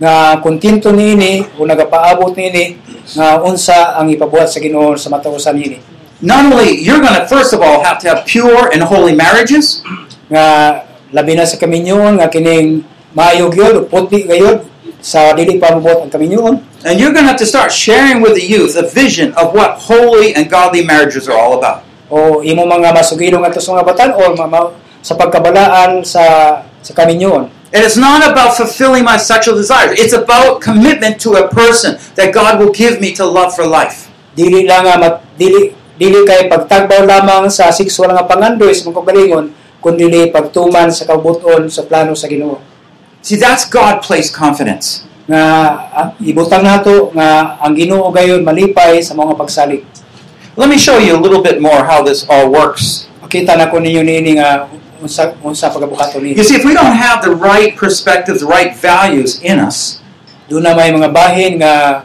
nga kontento niini o nagapaabot niini nga unsa ang ipabuhat sa Ginoo sa matausan niini. Not only, you're going to, first of all, have to have pure and holy marriages, nga labi na sa kaminyoon nga kining maayog yun, puti gayod sa dili ang kaminyoon. and you're going to have to start sharing with the youth a vision of what holy and godly marriages are all about. O imo mga masugidong ato sa mga batan o sa pagkabalaan sa sa kaminyoon. And it's not about fulfilling my sexual desires. It's about commitment to a person that God will give me to love for life. Dili lang nga mat, dili dili kay pagtagbaw lamang sa sexual nga pangandoy sa mga kagalingon kundi pagtuman sa kabuton sa plano sa Ginoo. See, that's God placed confidence. Nga ah, ibutang nato nga ang Ginoo gayon malipay sa mga pagsalig. Let me show you a little bit more how this all works. Makita na ko ninyo niini nga unsa You see, if we don't have the right perspective, the right values in us, Doon na may mga bahin nga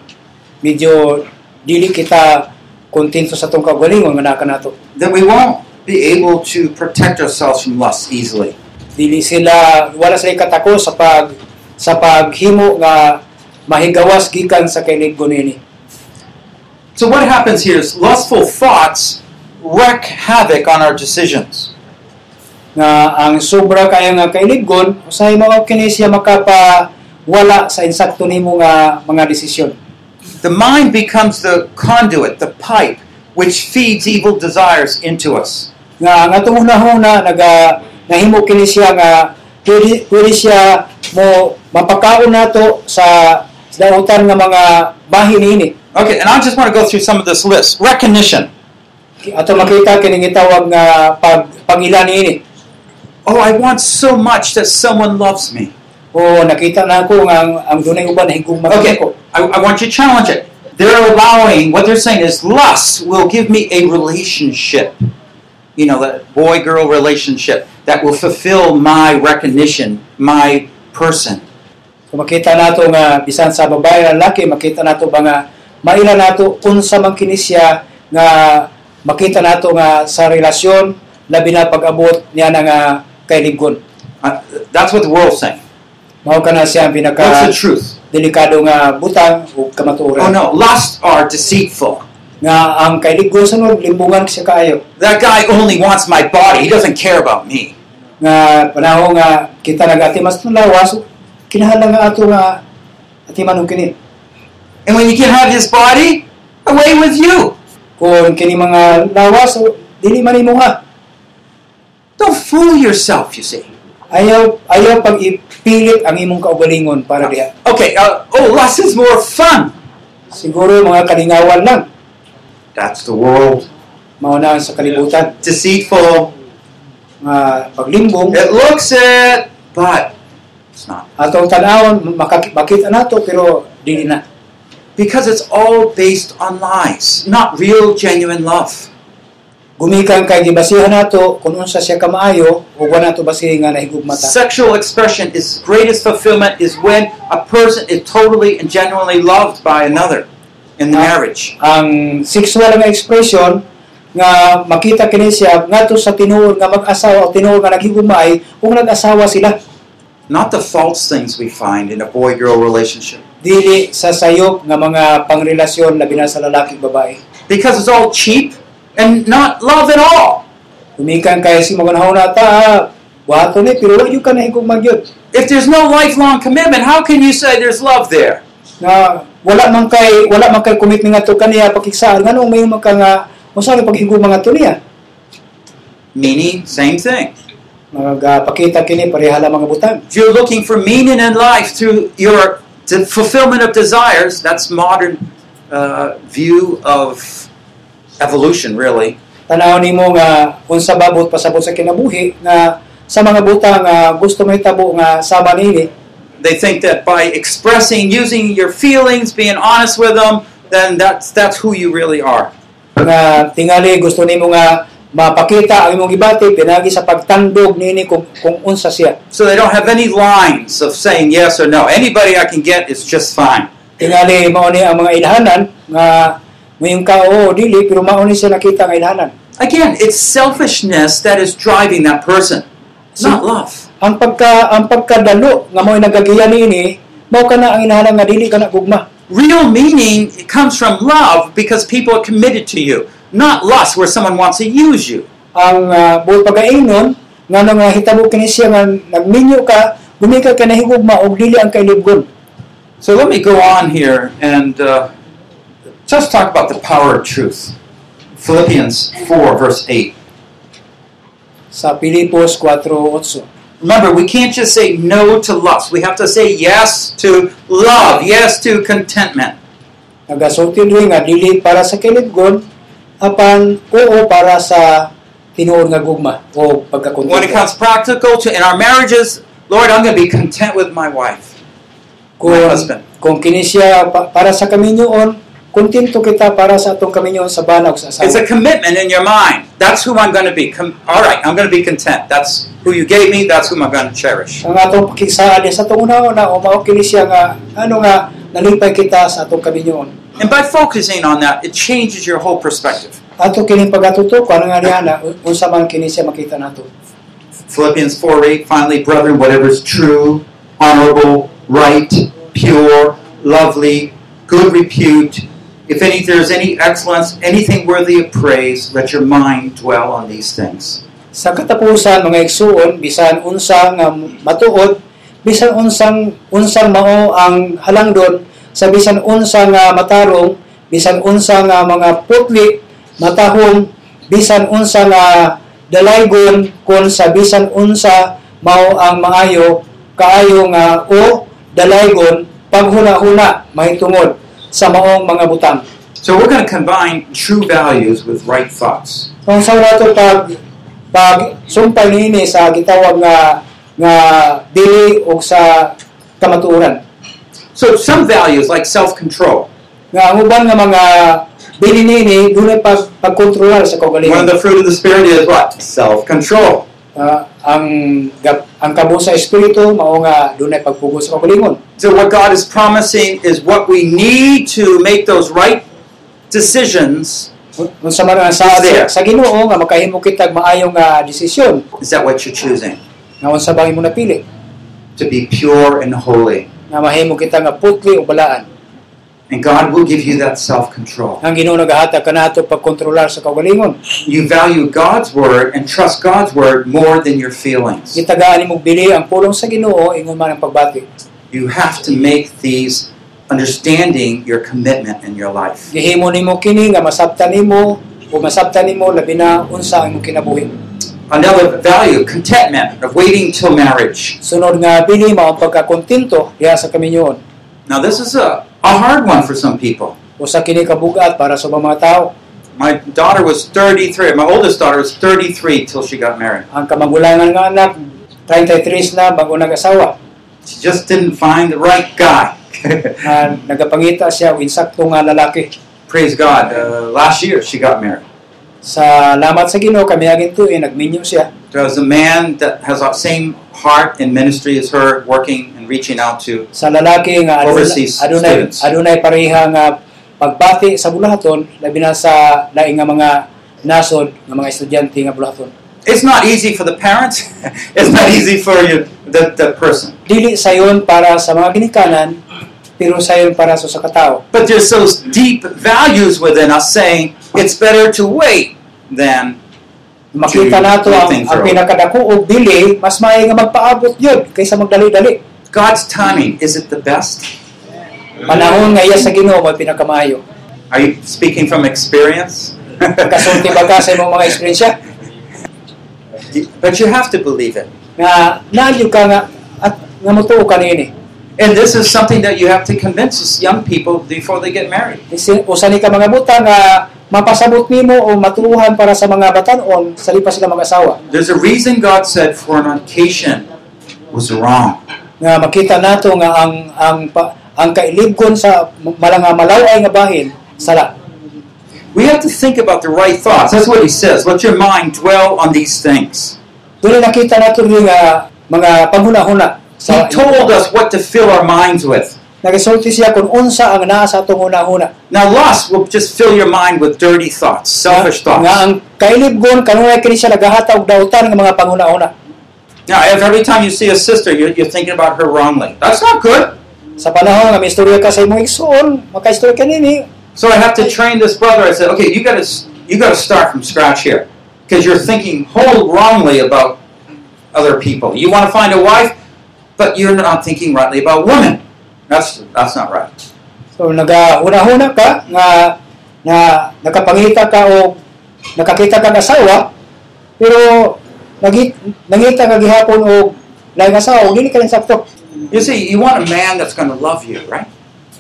medyo dili kita kontento sa atong kaugalingon nga naa kanato. then we won't be able to protect ourselves from lust easily. Dili sila wala sila katako sa pag sa paghimo nga mahigawas gikan sa kailiggon ini. So what happens here is lustful thoughts wreak havoc on our decisions. nga ang sobra kaya nga kailiggon usahay mo kini siya makapa wala sa insakto nimo nga mga desisyon The mind becomes the conduit, the pipe, which feeds evil desires into us. nga nga hunahuna naga nahimo kini siya nga pwede, pwede siya mo mapakaon nato sa sa dautan nga mga bahin ini Okay, and I just want to go through some of this list. Recognition. ato makita kini gitawag nga pag pangilan ini Oh, I want so much that someone loves me. o nakita na ako nga ang, ang dunay uban higugma Okay, ko I, I want you to challenge it. They're allowing, what they're saying is lust will give me a relationship. You know, that boy girl relationship that will fulfill my recognition, my person. So makita nato nga bisan sa babae o lalaki makita nato ba nga maila nato unsa man kini siya nga makita nato nga sa relasyon labi na pag-abot niya na nga kailiggon. Uh, that's what the world's saying. Mao kana siya ang What's pinaka the truth? delikado nga butang o kamatuoran. Oh no, lust are deceitful. Nga ang kailiggon sunod limbungan siya kaayo. That guy only wants my body. He doesn't care about me. Nga panahon nga kita nagati mas lawas kinahanglan nga ato nga atiman og kini. And when you can have his body, away with you. Kung kini mga lawas dili man imo nga Don't fool yourself, you see. ayaw ayaw pag ipilit ang imong kaugalingon para diha. Okay, uh, oh, lust is more fun. Siguro mga kalingawan lang That's the world. mauna sa kalibutan Deceitful. nga paglimbong It looks it, but it's not. atong tanawon makita nato pero dili na Because it's all based on lies, not real, genuine love. gumikan kay gibasihan nato kung unsa siya kamaayo ug wala nato basihan nga nahigugmata Sexual expression is greatest fulfillment is when a person is totally and genuinely loved by another in the Ah. marriage. ang sexual nga expression nga makita kini siya ngadto sa tinuod nga mag-asawa o tinuod nga naghigugmay kung nag-asawa sila Not the false things we find in a boy girl relationship. dili sa sayop nga mga pangrelasyon labi na sa lalaki babae Because it's all cheap and not love at all. Umikan kaya si mga nahon nata, wato ni, pero yung ka nahigugmang yun. If there's no lifelong commitment, how can you say there's love there? Nga wala man kay wala man kay commitment nga to kaniya pakiksaan nganong may man ka nga usa ni paghigugma mga to niya Meaning, same thing. magapakita kini pareha lang mga butang If you're looking for meaning in life through your the fulfillment of desires, that's modern uh, view of evolution, really. tanaw nimo nga unsa babot pasabot sa kinabuhi nga sa mga butang nga gusto may tabo nga sama nini They think that by expressing, using your feelings, being honest with them, then that's that's who you really are. nga tingali gusto nimo nga mapakita ang imong gibati pinagi sa pagtandog nini kung, kung unsa siya So they don't have any lines of saying yes or no. Anybody I can get is just fine. tingali mao ni ang mga ilhanan nga ngayong ka o oh, dili pero mao ni siya nakita nga ilhanan Again, it's selfishness that is driving that person, It's not love. Ang pagka ang pagkadalo nga mo'y nagagiya niini mao kana ang inahanan nga dili kana gugma Real meaning it comes from love because people are committed to you, not lust where someone wants to use you. ang uh, buhay pagainon nga nang nga hitabo kini siya nga nagminyo ka gumika ka na higugma og dili ang kailibgon So let me go on here and uh, just talk about the power of truth. Philippians 4, verse 8. sa Pilipos 4:8 Remember, we can't just say no to lust. We have to say yes to love, yes to contentment. nagasulti diri nga dili para sa kailibgon apan oo para sa tinuod nga gugma o When it comes practical to in our marriages, Lord, I'm going to be content with my wife, kung my husband. kung kini siya pa- para sa kaminyoon kontento kita para sa atong kaminyoon sa bana sa It's asawa a commitment in your mind. That's who I'm going to be. Com- all right, I'm going to be content. That's who you gave me. That's whom I'm going to cherish. ang atong pakigsaan sa atong una-una o mao kini siya nga ano nga nalipay kita sa atong kaminyoon And by focusing on that, it changes your whole perspective. Ato kining pagatutukan nga niya na unsa man kini siya makita nato. Philippians 4 8, finally, brethren, whatever is true, honorable, right, pure, lovely, good repute, if any there is any excellence, anything worthy of praise, let your mind dwell on these things. Sa katapusan mga igsuon bisan unsa nga matuod bisan unsang unsang mao ang halangdon sa bisan unsa nga matarong bisan unsa nga mga putli matahong bisan unsa nga dalaygon kon sa bisan unsa mao ang maayo kaayo nga o dalaygon paghuna-huna mahitungod sa maong mga butang. So we're going to combine true values with right thoughts. Kung sa nato pag pag sumpay niini sa gitawag nga nga dili o sa kamatuoran. So some values like self-control. Nga ang uban nga mga dili niini dunay pag pagkontrolar sa One of kaugalingon. the fruit of the spirit is what? Self-control. Ah, ang ang kabo sa espiritu mao nga dunay pagpugos sa kaugalingon. So what God is promising is what we need to make those right decisions. Kung sa mga sa, sa, Ginoo nga makahimo kitag maayong nga desisyon Is that what you're choosing? nga unsa bang imo napili To be pure and holy. nga mahimo kita nga putli o balaan. And God will give you that self-control. Ang Ginoo nagahatag kanato pagkontrolar sa kaugalingon. You value God's word and trust God's word more than your feelings. Gitagaan bili ang pulong sa Ginoo ingon man ang pagbati. You have to make these understanding your commitment in your life. Gihimo nimo kini nga masabtan nimo o masabtan nimo labi na unsa ang imong kinabuhi. Another value, contentment of waiting till marriage. Sunod nga bili mao ang pagkakontento diha sa kaminyoon. Now this is a, a hard one for some people. Usa kini kabugat para sa mga tao. My daughter was 33, my oldest daughter was 33 till she got married. Ang kamagulangan nga anak 33 na bago nag-asawa. She just didn't find the right guy. nga nagapangita siya og insakto nga lalaki. Praise God. Uh, last year she got married. Sa lamat sa Ginoo kami aging tuig nagminyo siya. There was a man that has the same heart in ministry as her, working and reaching out to. Sa lalaki nga adunay Overseas adunay, students. adunay pareha nga pagbati sa bulahaton labi na sa laing nga mga nasod nga mga estudyante nga bulahaton. It's not easy for the parents. it's not easy for you, the, the person. Dili sayon para sa mga ginikanan pero sayon para sa katao. But there's those deep values within us saying it's better to wait than Makita nato ang, ang pinakadako og bili mas maayo nga magpaabot yun kaysa magdali-dali. God's timing. Is it the best? Mm. Panahon nga iya sa Ginoo mo pinakamaayo. Are you speaking from experience? Kasulti ba ka sa imong mga eksperyensya but you have to believe it. nga naadyo ka nga at nga motuo ka niini. And this is something that you have to convince young people before they get married. Usa ni ka mga buta nga mapasabot nimo o matuuhan para sa mga batan-on sa lipas sila mag-asawa. There's a reason God said fornication was wrong. Nga makita nato nga ang ang ang kailibgon sa malanga malaway nga bahin sala. We have to think about the right thoughts. That's what he says. Let your mind dwell on these things. Dili nakita nato nga mga panghuna-huna He told us what to fill our minds with. Nagasulti siya kung unsa ang naa sa atong una-una. Now, lust will just fill your mind with dirty thoughts, selfish Nga thoughts. ang kailibgon kanunay kini siya nagahata og dautan nga mga panghuna-una. Now, if every time you see a sister, you're, you're thinking about her wrongly. That's not good. Sa panahon nga may istorya ka sa imong igsoon, makaistorya ka nini, So I have to train this brother. I said, okay, you got to you got to start from scratch here because you're thinking whole wrongly about other people. You want to find a wife, but you're not thinking rightly about women. That's that's not right. So nagahuna-huna ka nga na nakapangita ka o nakakita ka ng asawa pero nagi, nangita ka gihapon o o dili ka rin sakto. You see, you want a man that's going to love you, right?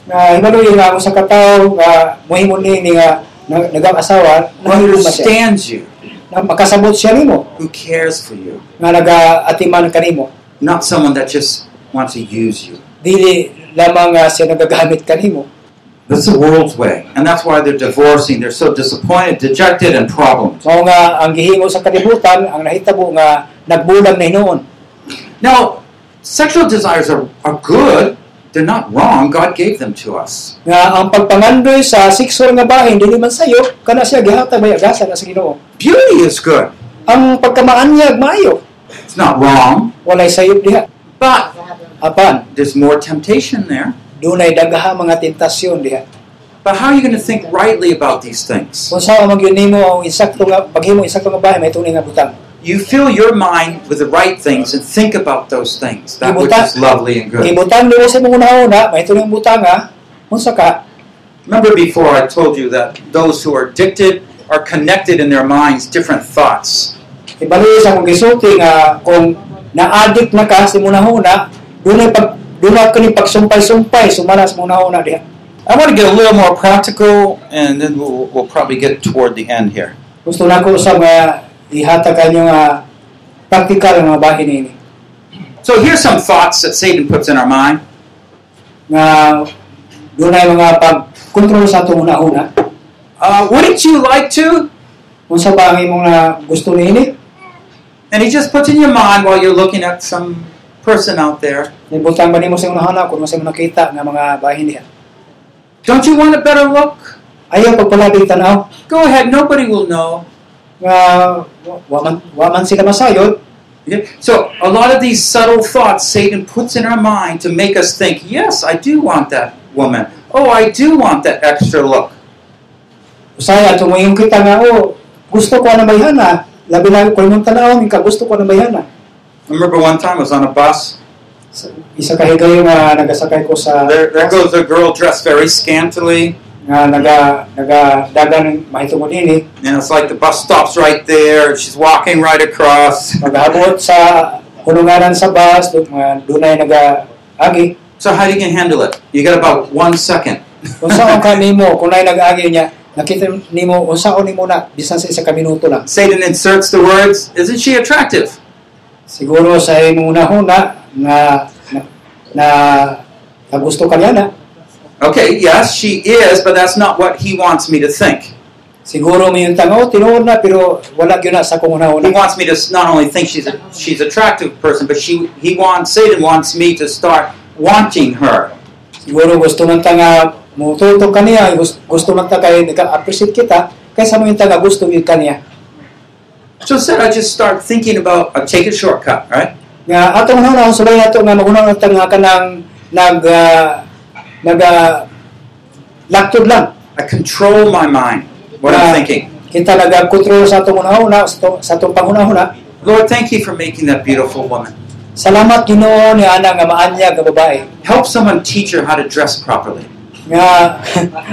Nga hibaloy nga usa ka tawo nga mohimo ni ni nga na- nagag-asawa Who mahilom na siya. understands you, Na makasabot siya nimo who cares for you, nga nagaatiman kanimo. not someone that just wants to use you. Dili lamang nga siya nagagamit kanimo. That's the world's way, and that's why they're divorcing. They're so disappointed, dejected, and problems. Mao nga ang gihimo sa kalibutan ang nahitabo nga nagbulag na hinuon. Now, sexual desires are, are good, they're not wrong. God gave them to us. nga ang pagpangandoy sa sexual nga bahin man sayo kana siya gihatag may na sa Ginoo Beauty is good. ang pagkamaanyag maayo It's not wrong. walay sayop diha But apan there's more temptation there. Dunay dagha mga tentasyon diha But how are you going to think rightly about these things? kung nimo ang insakto nga paghimo insakto nga may tunay nga butang You fill your mind with the right things and think about those things, that which is lovely and good. gibutang nimo sa una may tunay nga unsa ka Remember before I told you that those who are addicted are connected in their minds different thoughts. ibalik sa kong gisulti nga kung na-addict na ka sa dunay pag dunay kani pagsumpay-sumpay sumala sa imong una diha I want to get a little more practical, and then we'll, we'll probably get toward the end here. gusto sa nga ihatag kanyo nga practical nga bahin ini So here's some thoughts that Satan puts in our mind. nga dunay mga sa atong una-una Uh, wouldn't you like to? unsa ba ang imong gusto niini And he just puts in your mind while you're looking at some person out there. nibutang ba nimo sa imong una kung sa imong nakita nga mga bahin diha Don't you want a better look? ayaw pagpalabig tanaw Go ahead, nobody will know. nga wa wa man, sila masayod So a lot of these subtle thoughts Satan puts in our mind to make us think, yes, I do want that woman. Oh, I do want that extra look. Usaya, tumayong kita nga, oh, gusto ko na bayhana. Labi na ko imong tanaw, ika gusto ko na bayhana. Remember one time I was on a bus. Sa- Isa ka higayo nagasakay ko sa There, there goes a girl dressed very scantily, nga naga naga dagan mahitungod ini eh. and it's like the bus stops right there. She's walking right across. maghabot sa hununganan sa bus do- nga ah, dunay naga agi So how do you handle it? You got about one second. kung saan ka nimo kung nay nag-agi niya nakita nimo unsaon nimo na bisan sa isa ka minuto lang Satan inserts the words, "Isn't she attractive?" Siguro sa nga na, na, na gusto ka niya na Okay, yes, she is, but that's not what he wants me to think. siguro may yung tango tinuod na pero wala gyud na sa kung He una-una wants me to not only think she's a, she's attractive person, but she he wants Satan wants me to start wanting her. Siguro gusto man ta nga mututo kaniya, gusto, gusto man ta kay naka-appreciate kita, kaysa mo yung taga gusto yun kaniya. So instead, I just start thinking about I take a shortcut, right? Nga atong na ang subay nato nga magunaw ta nga kanang nag uh, nag uh, laktod lang. I control my mind, what I'm thinking. Kita nag-control sa atong una-una, sa atong- panghuna-huna. Lord, thank you for making that beautiful woman. Salamat Ginoo ni ana nga maanyag nga babae. Help someone teach her how to dress properly. Nga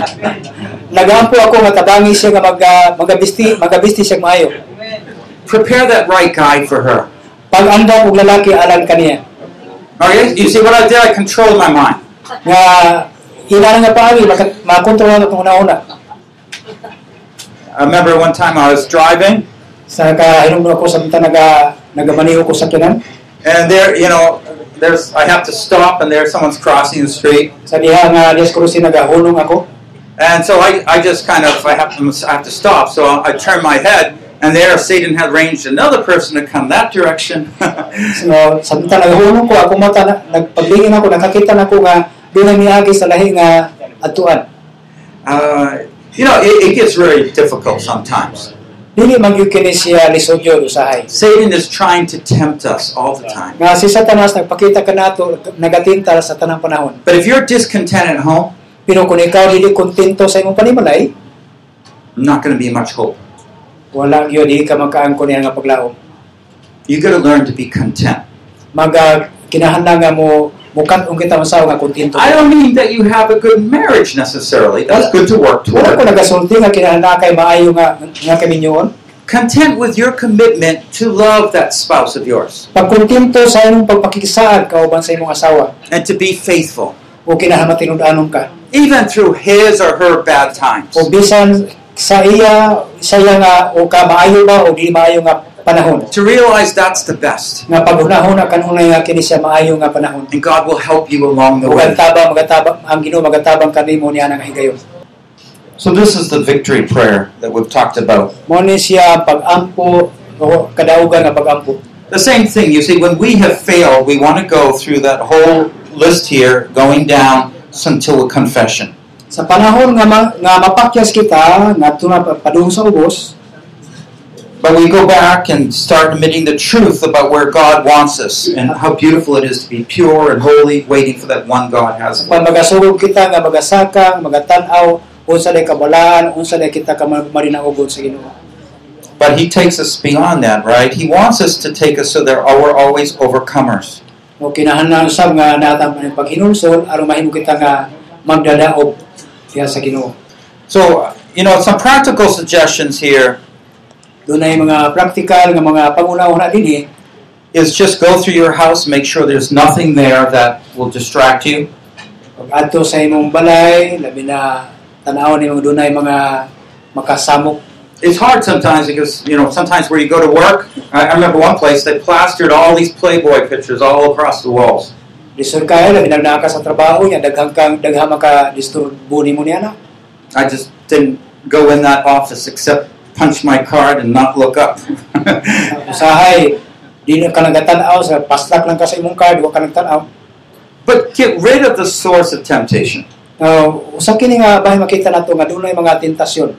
nagampo ako nga tabangi siya nga mag uh, magabisti magabisti siya maayo. Prepare that right guy for her. Pag-andam og lalaki alang kaniya. Okay, you see what I did? I controlled my mind. nga ina nga paagi maka- makontrol na itong una-una I remember one time I was driving, sa kahinom ako sa mga naga nagamaniho ko sa kinan and there, you know, there's I have to stop, and there someone's crossing the street, sa diha nga Dias Cruzi nagahunong ako and so I, I just kind of I have to I have to stop, so I turn my head, and there Satan had arranged another person to come that direction. so sa nagahunong ko ako mata na, nagpaglingin ako nakakita na ko nga doon na miagi sa lahi nga atuan uh, you know, it, it gets very difficult sometimes. dili man gyud kini siya usahay Satan is trying to tempt us all the time. nga si Satanas nagpakita kanato nagatinta sa tanang panahon But if you're discontent at home, pero kung ikaw dili kontento sa imong panimalay not going to be much hope. Wala gyud dili ka makaangkon niya nga paglaom You got to learn to be content. maga ah, kinahanglan nga mo mukat ung kita masaw nga kontento I don't mean that you have a good marriage necessarily. That's good to work wala ko toward. nagasulti nga kinahanglan kay maayo nga nga kaminyoon Content with your commitment to love that spouse of yours pagkontento sa imong pagpakikisaad kauban sa imong asawa and to be faithful, o kinahanglan ka even through his or her bad times. o bisan sa iya sa iya nga o ka maayo ba o di maayo nga panahon To realize that's the best. nga paghunahon na kanunay nga kini siya maayo nga panahon And God will help you along the way. tabang magatabang ang Ginoo magatabang kanimo niya nga higayon So, this is the victory prayer that we've talked about. mo ni o kadaugan nga pag-ampo The same thing, you see, when we have failed, we want to go through that whole list here going down until a confession. Sa panahon nga, ma, nga mapakyas kita, nga na padung sa ubos, But we go back and start admitting the truth about where God wants us and how beautiful it is to be pure and holy, waiting for that one God has. pag magasugod kita nga magasaka, magatanaw, unsa day kabalaan, unsa day kita ka ma- marinaugod sa Ginoo. But He takes us beyond that, right? He wants us to take us so that we're always overcomers. O kinahanglan usab nga natang ang paghinulsol aron mahimo kita nga magdadaog diha sa Ginoo. So, you know, some practical suggestions here Doon ay mga practical nga mga pangunaw na dinhi eh. is just go through your house, make sure there's nothing there that will distract you. pag adto sa imong balay, labi na tan-aw ni mga dunay mga makasamok. It's hard sometimes because, you know, sometimes where you go to work, I, I remember one place they plastered all these Playboy pictures all across the walls. Disur kaya labi na naa ka sa trabaho niya daghang kang daghang maka disturbo nimo niya na. I just didn't go in that office except punch my card and not look up. Usahay di ka nagatan-aw sa paslak lang ka sa imong card, wa ka nagtan-aw. but get rid of the source of temptation. Uh, usa kini nga bahay makita nato nga dunay mga tentasyon.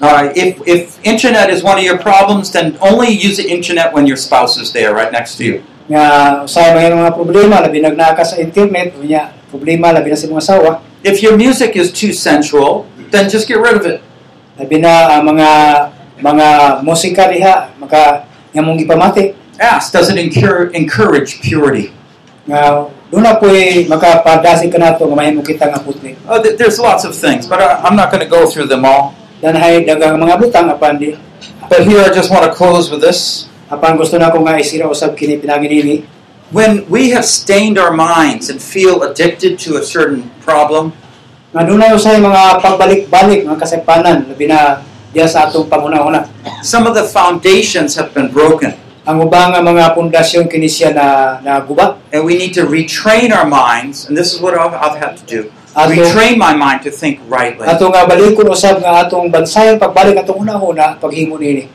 Uh, if, if internet is one of your problems, then only use the internet when your spouse is there right next to you. Nga usahay mga mga problema labi nagnaa ka sa internet, unya problema labi na sa imong asawa. If your music is too sensual, then just get rid of it. Labi na ang mga mga musika diha maka nga mong gipamati Ask, does it encourage, encourage purity? nga doon na po'y makapadasi ka nato nga mahimo kita nga putli. Oh, there's lots of things, but I, I'm not going to go through them all. Danahay dagang mga butang apan di But here I just want to close with this. Apan gusto na ko nga isira usab kini pinaginini When we have stained our minds and feel addicted to a certain problem, nga dunay usay mga pagbalik-balik mga kasaypanan labi na diya sa atong panguna-una. some of the foundations have been broken. Ang ubang nga mga pundasyon kini siya na naguba. And we need to retrain our minds, and this is what I've, I've had to do. Ato, Retrain my mind to think rightly. ato nga balikon usab nga atong bansayan pagbalik atong una-una paghimo nini.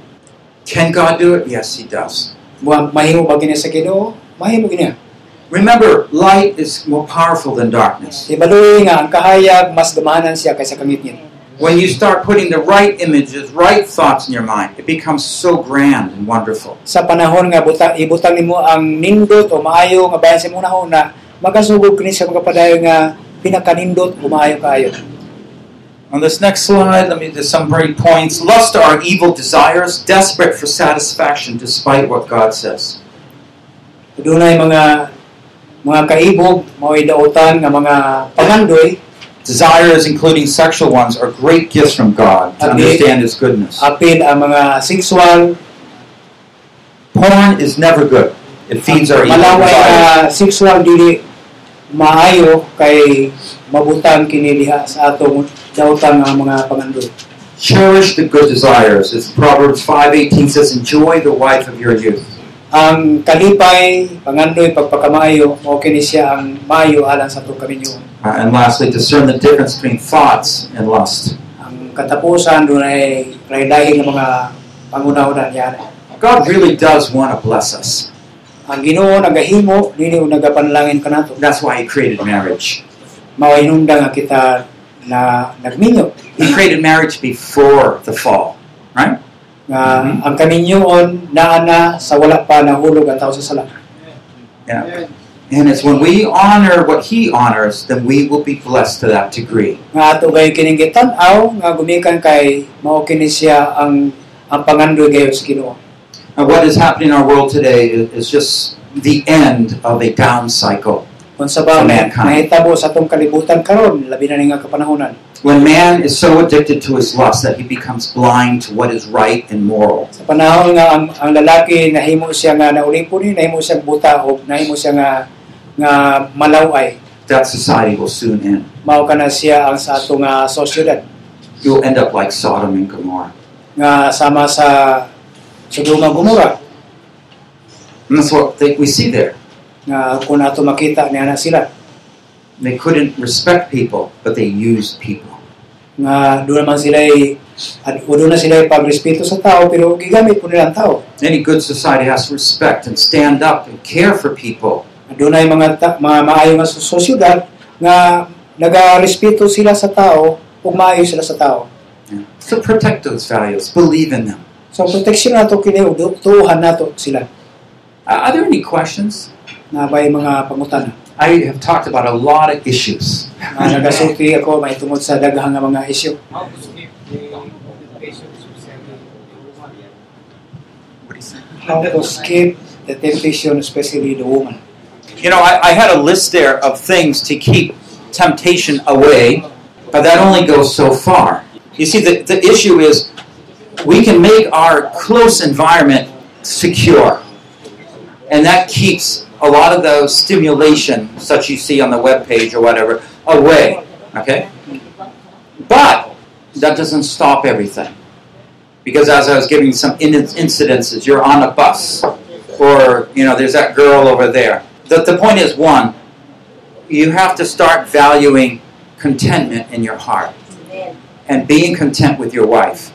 Can God do it? Yes, He does. Mahimo ba kini sa Ginoo? Mahimo kini. Remember, light is more powerful than darkness. Ibaluy nga ang kahayag mas siya kaysa. When you start putting the right images, right thoughts in your mind, it becomes so grand and wonderful. Sa panahon nga buta, ibutang nimo ang nindot o maayo nga bayan sa imong una, makasugod kini siya magapadayon nga pinakanindot o maayo kaayo. On this next slide, let me do some brief points. Lust are evil desires, desperate for satisfaction despite what God says. Dunay mga mga kaibog, mao idautan nga mga pangandoy, Desires, including sexual ones, are great gifts from God to understand His goodness. ang mga sexual, Porn is never good. It feeds our evil desires. sexual dili maayo kay mabutang kini diha sa atong nga mga pangandoy. Cherish the good desires. As Proverbs 5.18 says, enjoy the wife of your youth. Ang kalipay, pangandoy, kini siya ang maayo alang sa atong kaminyo. Uh, and lastly, discern the difference between thoughts and lust. Ang katapusan doon ay ng mga pangunahunan yan. God really does want to bless us. Ang Ginoo nagahimo dili og nagapanalangin kanato. That's why He created marriage. Mao hinungdan nga kita na nagminyo He created marriage before the fall, right? nga Mhm. ang kaminyoon naa na sa wala pa nahulog ang tao sa sala. Yeah. And it's when we honor what He honors, then we will be blessed to that degree. Nga ato gay kining gitan-aw nga gumikan kay mao kini siya ang ang pangandoy gayon sa Ginoo. And what is happening in our world today is, is just the end of a down cycle. Kung sa ba mahitabo sa atong kalibutan karon labi na nga kapanahonan. When man is so addicted to his lust that he becomes blind to what is right and moral. Sa panahon nga ang, ang lalaki nahimo siya nga naulipon ni nahimo siya buta o nahimo siya nga nga malaway That society will soon end. mao kana siya ang sa ato nga sosyedad You'll end up like Sodom and Gomorrah. nga sama sa Sodoma Gomora And that's what they, we see there. Nga kung ato makita niya na sila They couldn't respect people, but they used people. nga doon naman sila o doon na sila pagrespeto sa tao pero gigamit po nila ang tao Any good society has to respect and stand up and care for people Adunay mga ta- mga maayo nga sa sosyedad nga nagarespeto sila sa tao ug maayo sila sa tao. So protect those values. Believe in them. So proteksyon nato kini tuuhan nato sila. Uh, are there any questions? Na may mga pangutana. I have talked about a lot of issues. Nga nagasulti ako mahitungod sa daghang nga mga isyu. How to skip the temptation, especially the woman. What do you say? How to escape the temptation, especially the woman. You know, I, I had a list there of things to keep temptation away, but that only goes so far. You see, the, the issue is we can make our close environment secure, and that keeps a lot of those stimulation, such you see on the web page or whatever, away. Okay? But that doesn't stop everything. Because as I was giving some in- incidences, you're on a bus, or you know, there's that girl over there. The, the point is one, you have to start valuing contentment in your heart and being content with your wife.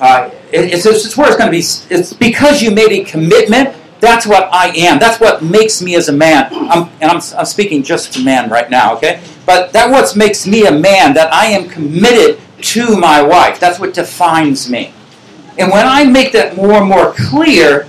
Uh, it- it's, it's where it's going to be. It's because you made a commitment. That's what I am. That's what makes me as a man. I'm, and I'm, I'm speaking just to man right now, okay? But that what makes me a man. That I am committed to my wife. That's what defines me. And when I make that more and more clear,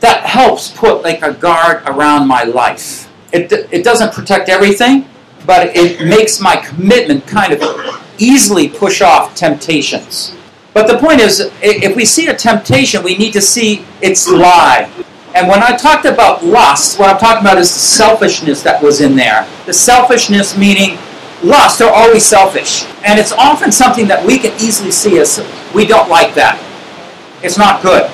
that helps put like a guard around my life. It, it doesn't protect everything, but it makes my commitment kind of easily push off temptations. But the point is, if we see a temptation, we need to see its lie. And when I talked about lust, what I'm talking about is the selfishness that was in there. The selfishness meaning lust are always selfish. And it's often something that we can easily see as we don't like that. It's not good.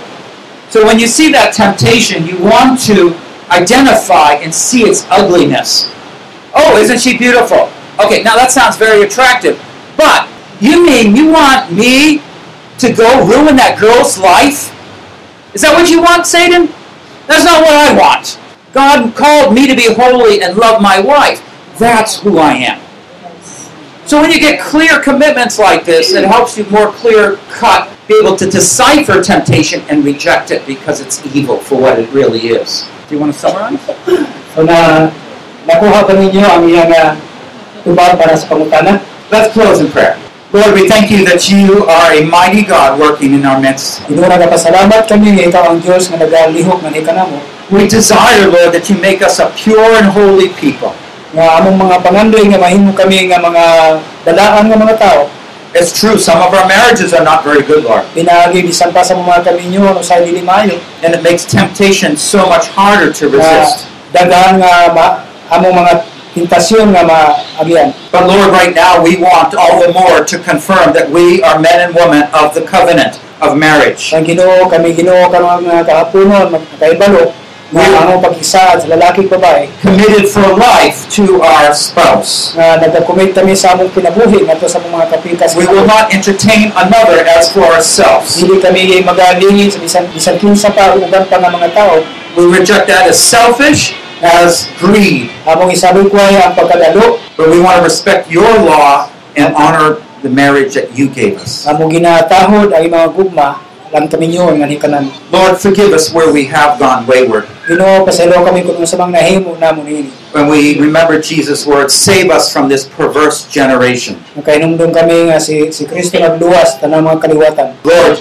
So when you see that temptation, you want to identify and see its ugliness. Oh, isn't she beautiful? Okay, now that sounds very attractive. But you mean you want me to go ruin that girl's life? Is that what you want, Satan? That's not what I want. God called me to be holy and love my wife. That's who I am. So when you get clear commitments like this, it helps you more clear cut be able to decipher temptation and reject it because it's evil for what it really is. Do you want to summarize? So na nakuha ba ninyo ang iyang uh, para sa pangutana? Let's close in prayer. Lord, we thank you that you are a mighty God working in our midst. Ginoo nagapasalamat kami nga ikaw ang Dios nga nagalihok nga kanamo We desire, Lord, that you make us a pure and holy people. nga among mga pangandoy nga mahimo kami nga mga dalaan nga mga tao It's true, some of our marriages are not very good, Lord. pinaagi bisan pa sa mga kami nyo ano sa dili maayo And it makes temptation so much harder to resist. daghan nga ma, among mga tentasyon nga maagian But Lord, right now we want all the more to confirm that we are men and women of the covenant of marriage. sa Ginoo kami Ginoo karon nga kahaponon magkaibalo nga Yeah. pag-isa sa lalaki babae Committed for life to our spouse. nga nagakomit kami sa among kinabuhi ngadto sa mga kapikas We will not entertain another as for ourselves. Dili kami magalingin sa bisan bisan kinsa pa uban pa nga mga tao We reject that as selfish, as greed. among isaboy ang pagkadalo But we want to respect your law and honor the marriage that you gave us. among ginatahod ang mga gugma lang kami nyo nga hikanan Lord, forgive us where we have gone wayward. Ginoo pasaylo kami kung sa mga nahimo namo niini When we remember Jesus' words, save us from this perverse generation. Kami nga si si Kristo nagluwas tanang mga kaliwatan Lord,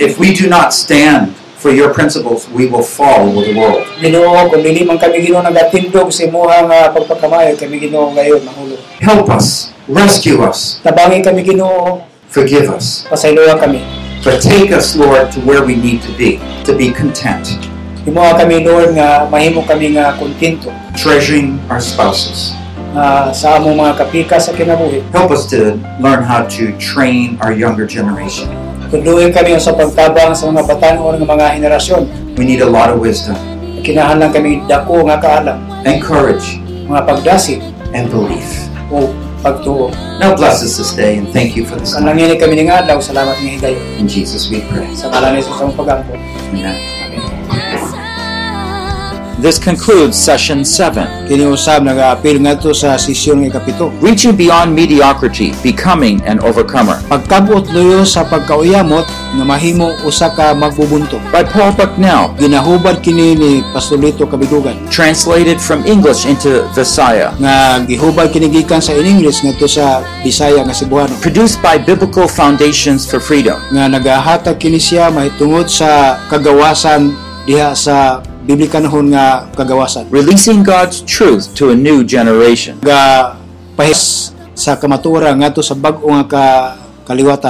if we do not stand for your principles, we will fall with the world. Ginoo kung dili man kami Ginoo nagatindog sa imuha nga pagpagkamayo kami Ginoo ngayon mahulog Help us, rescue us, tabangi kami Ginoo forgive us. kami But take us, Lord, to where we need to be, to be content, Imuha kami Lord nga mahimo kami nga kontento treasuring our spouses. sa among mga kapika sa kinabuhi Help us to learn how to train our younger generation. Tunduin kami sa pagtabang sa mga batan-on nga mga henerasyon We need a lot of wisdom kinahanglan kami dako nga kaalam and courage mga pagdasig and belief. o pagtuo Now bless us this day and thank you for this time. kanang ini kami ning adlaw salamat nga higayon In Jesus we pray. sa ngalan ni Jesus ang pagampo Amen. Amen This concludes session 7. Kini usab nagaapil ngadto sa sesyon nga kapito. Reaching beyond mediocrity, becoming an overcomer. Luyo sa pagkauyamot nga mahimo usa ka magbubunto. By Paul Bucknell, Ginahubad kini ni Pastolito Kabidugan translated from English into Visaya. nga gihubad kini gikan sa English ngadto sa Bisaya nga Cebuano. Produced by Biblical Foundations for Freedom. nga nagahatag kini siya mahitungod sa kagawasan diha sa biblikanhon nga kagawasan Releasing God's truth to a new generation. ga pahis sa kamatura ngadto sa bag-o nga ka, kaliwatan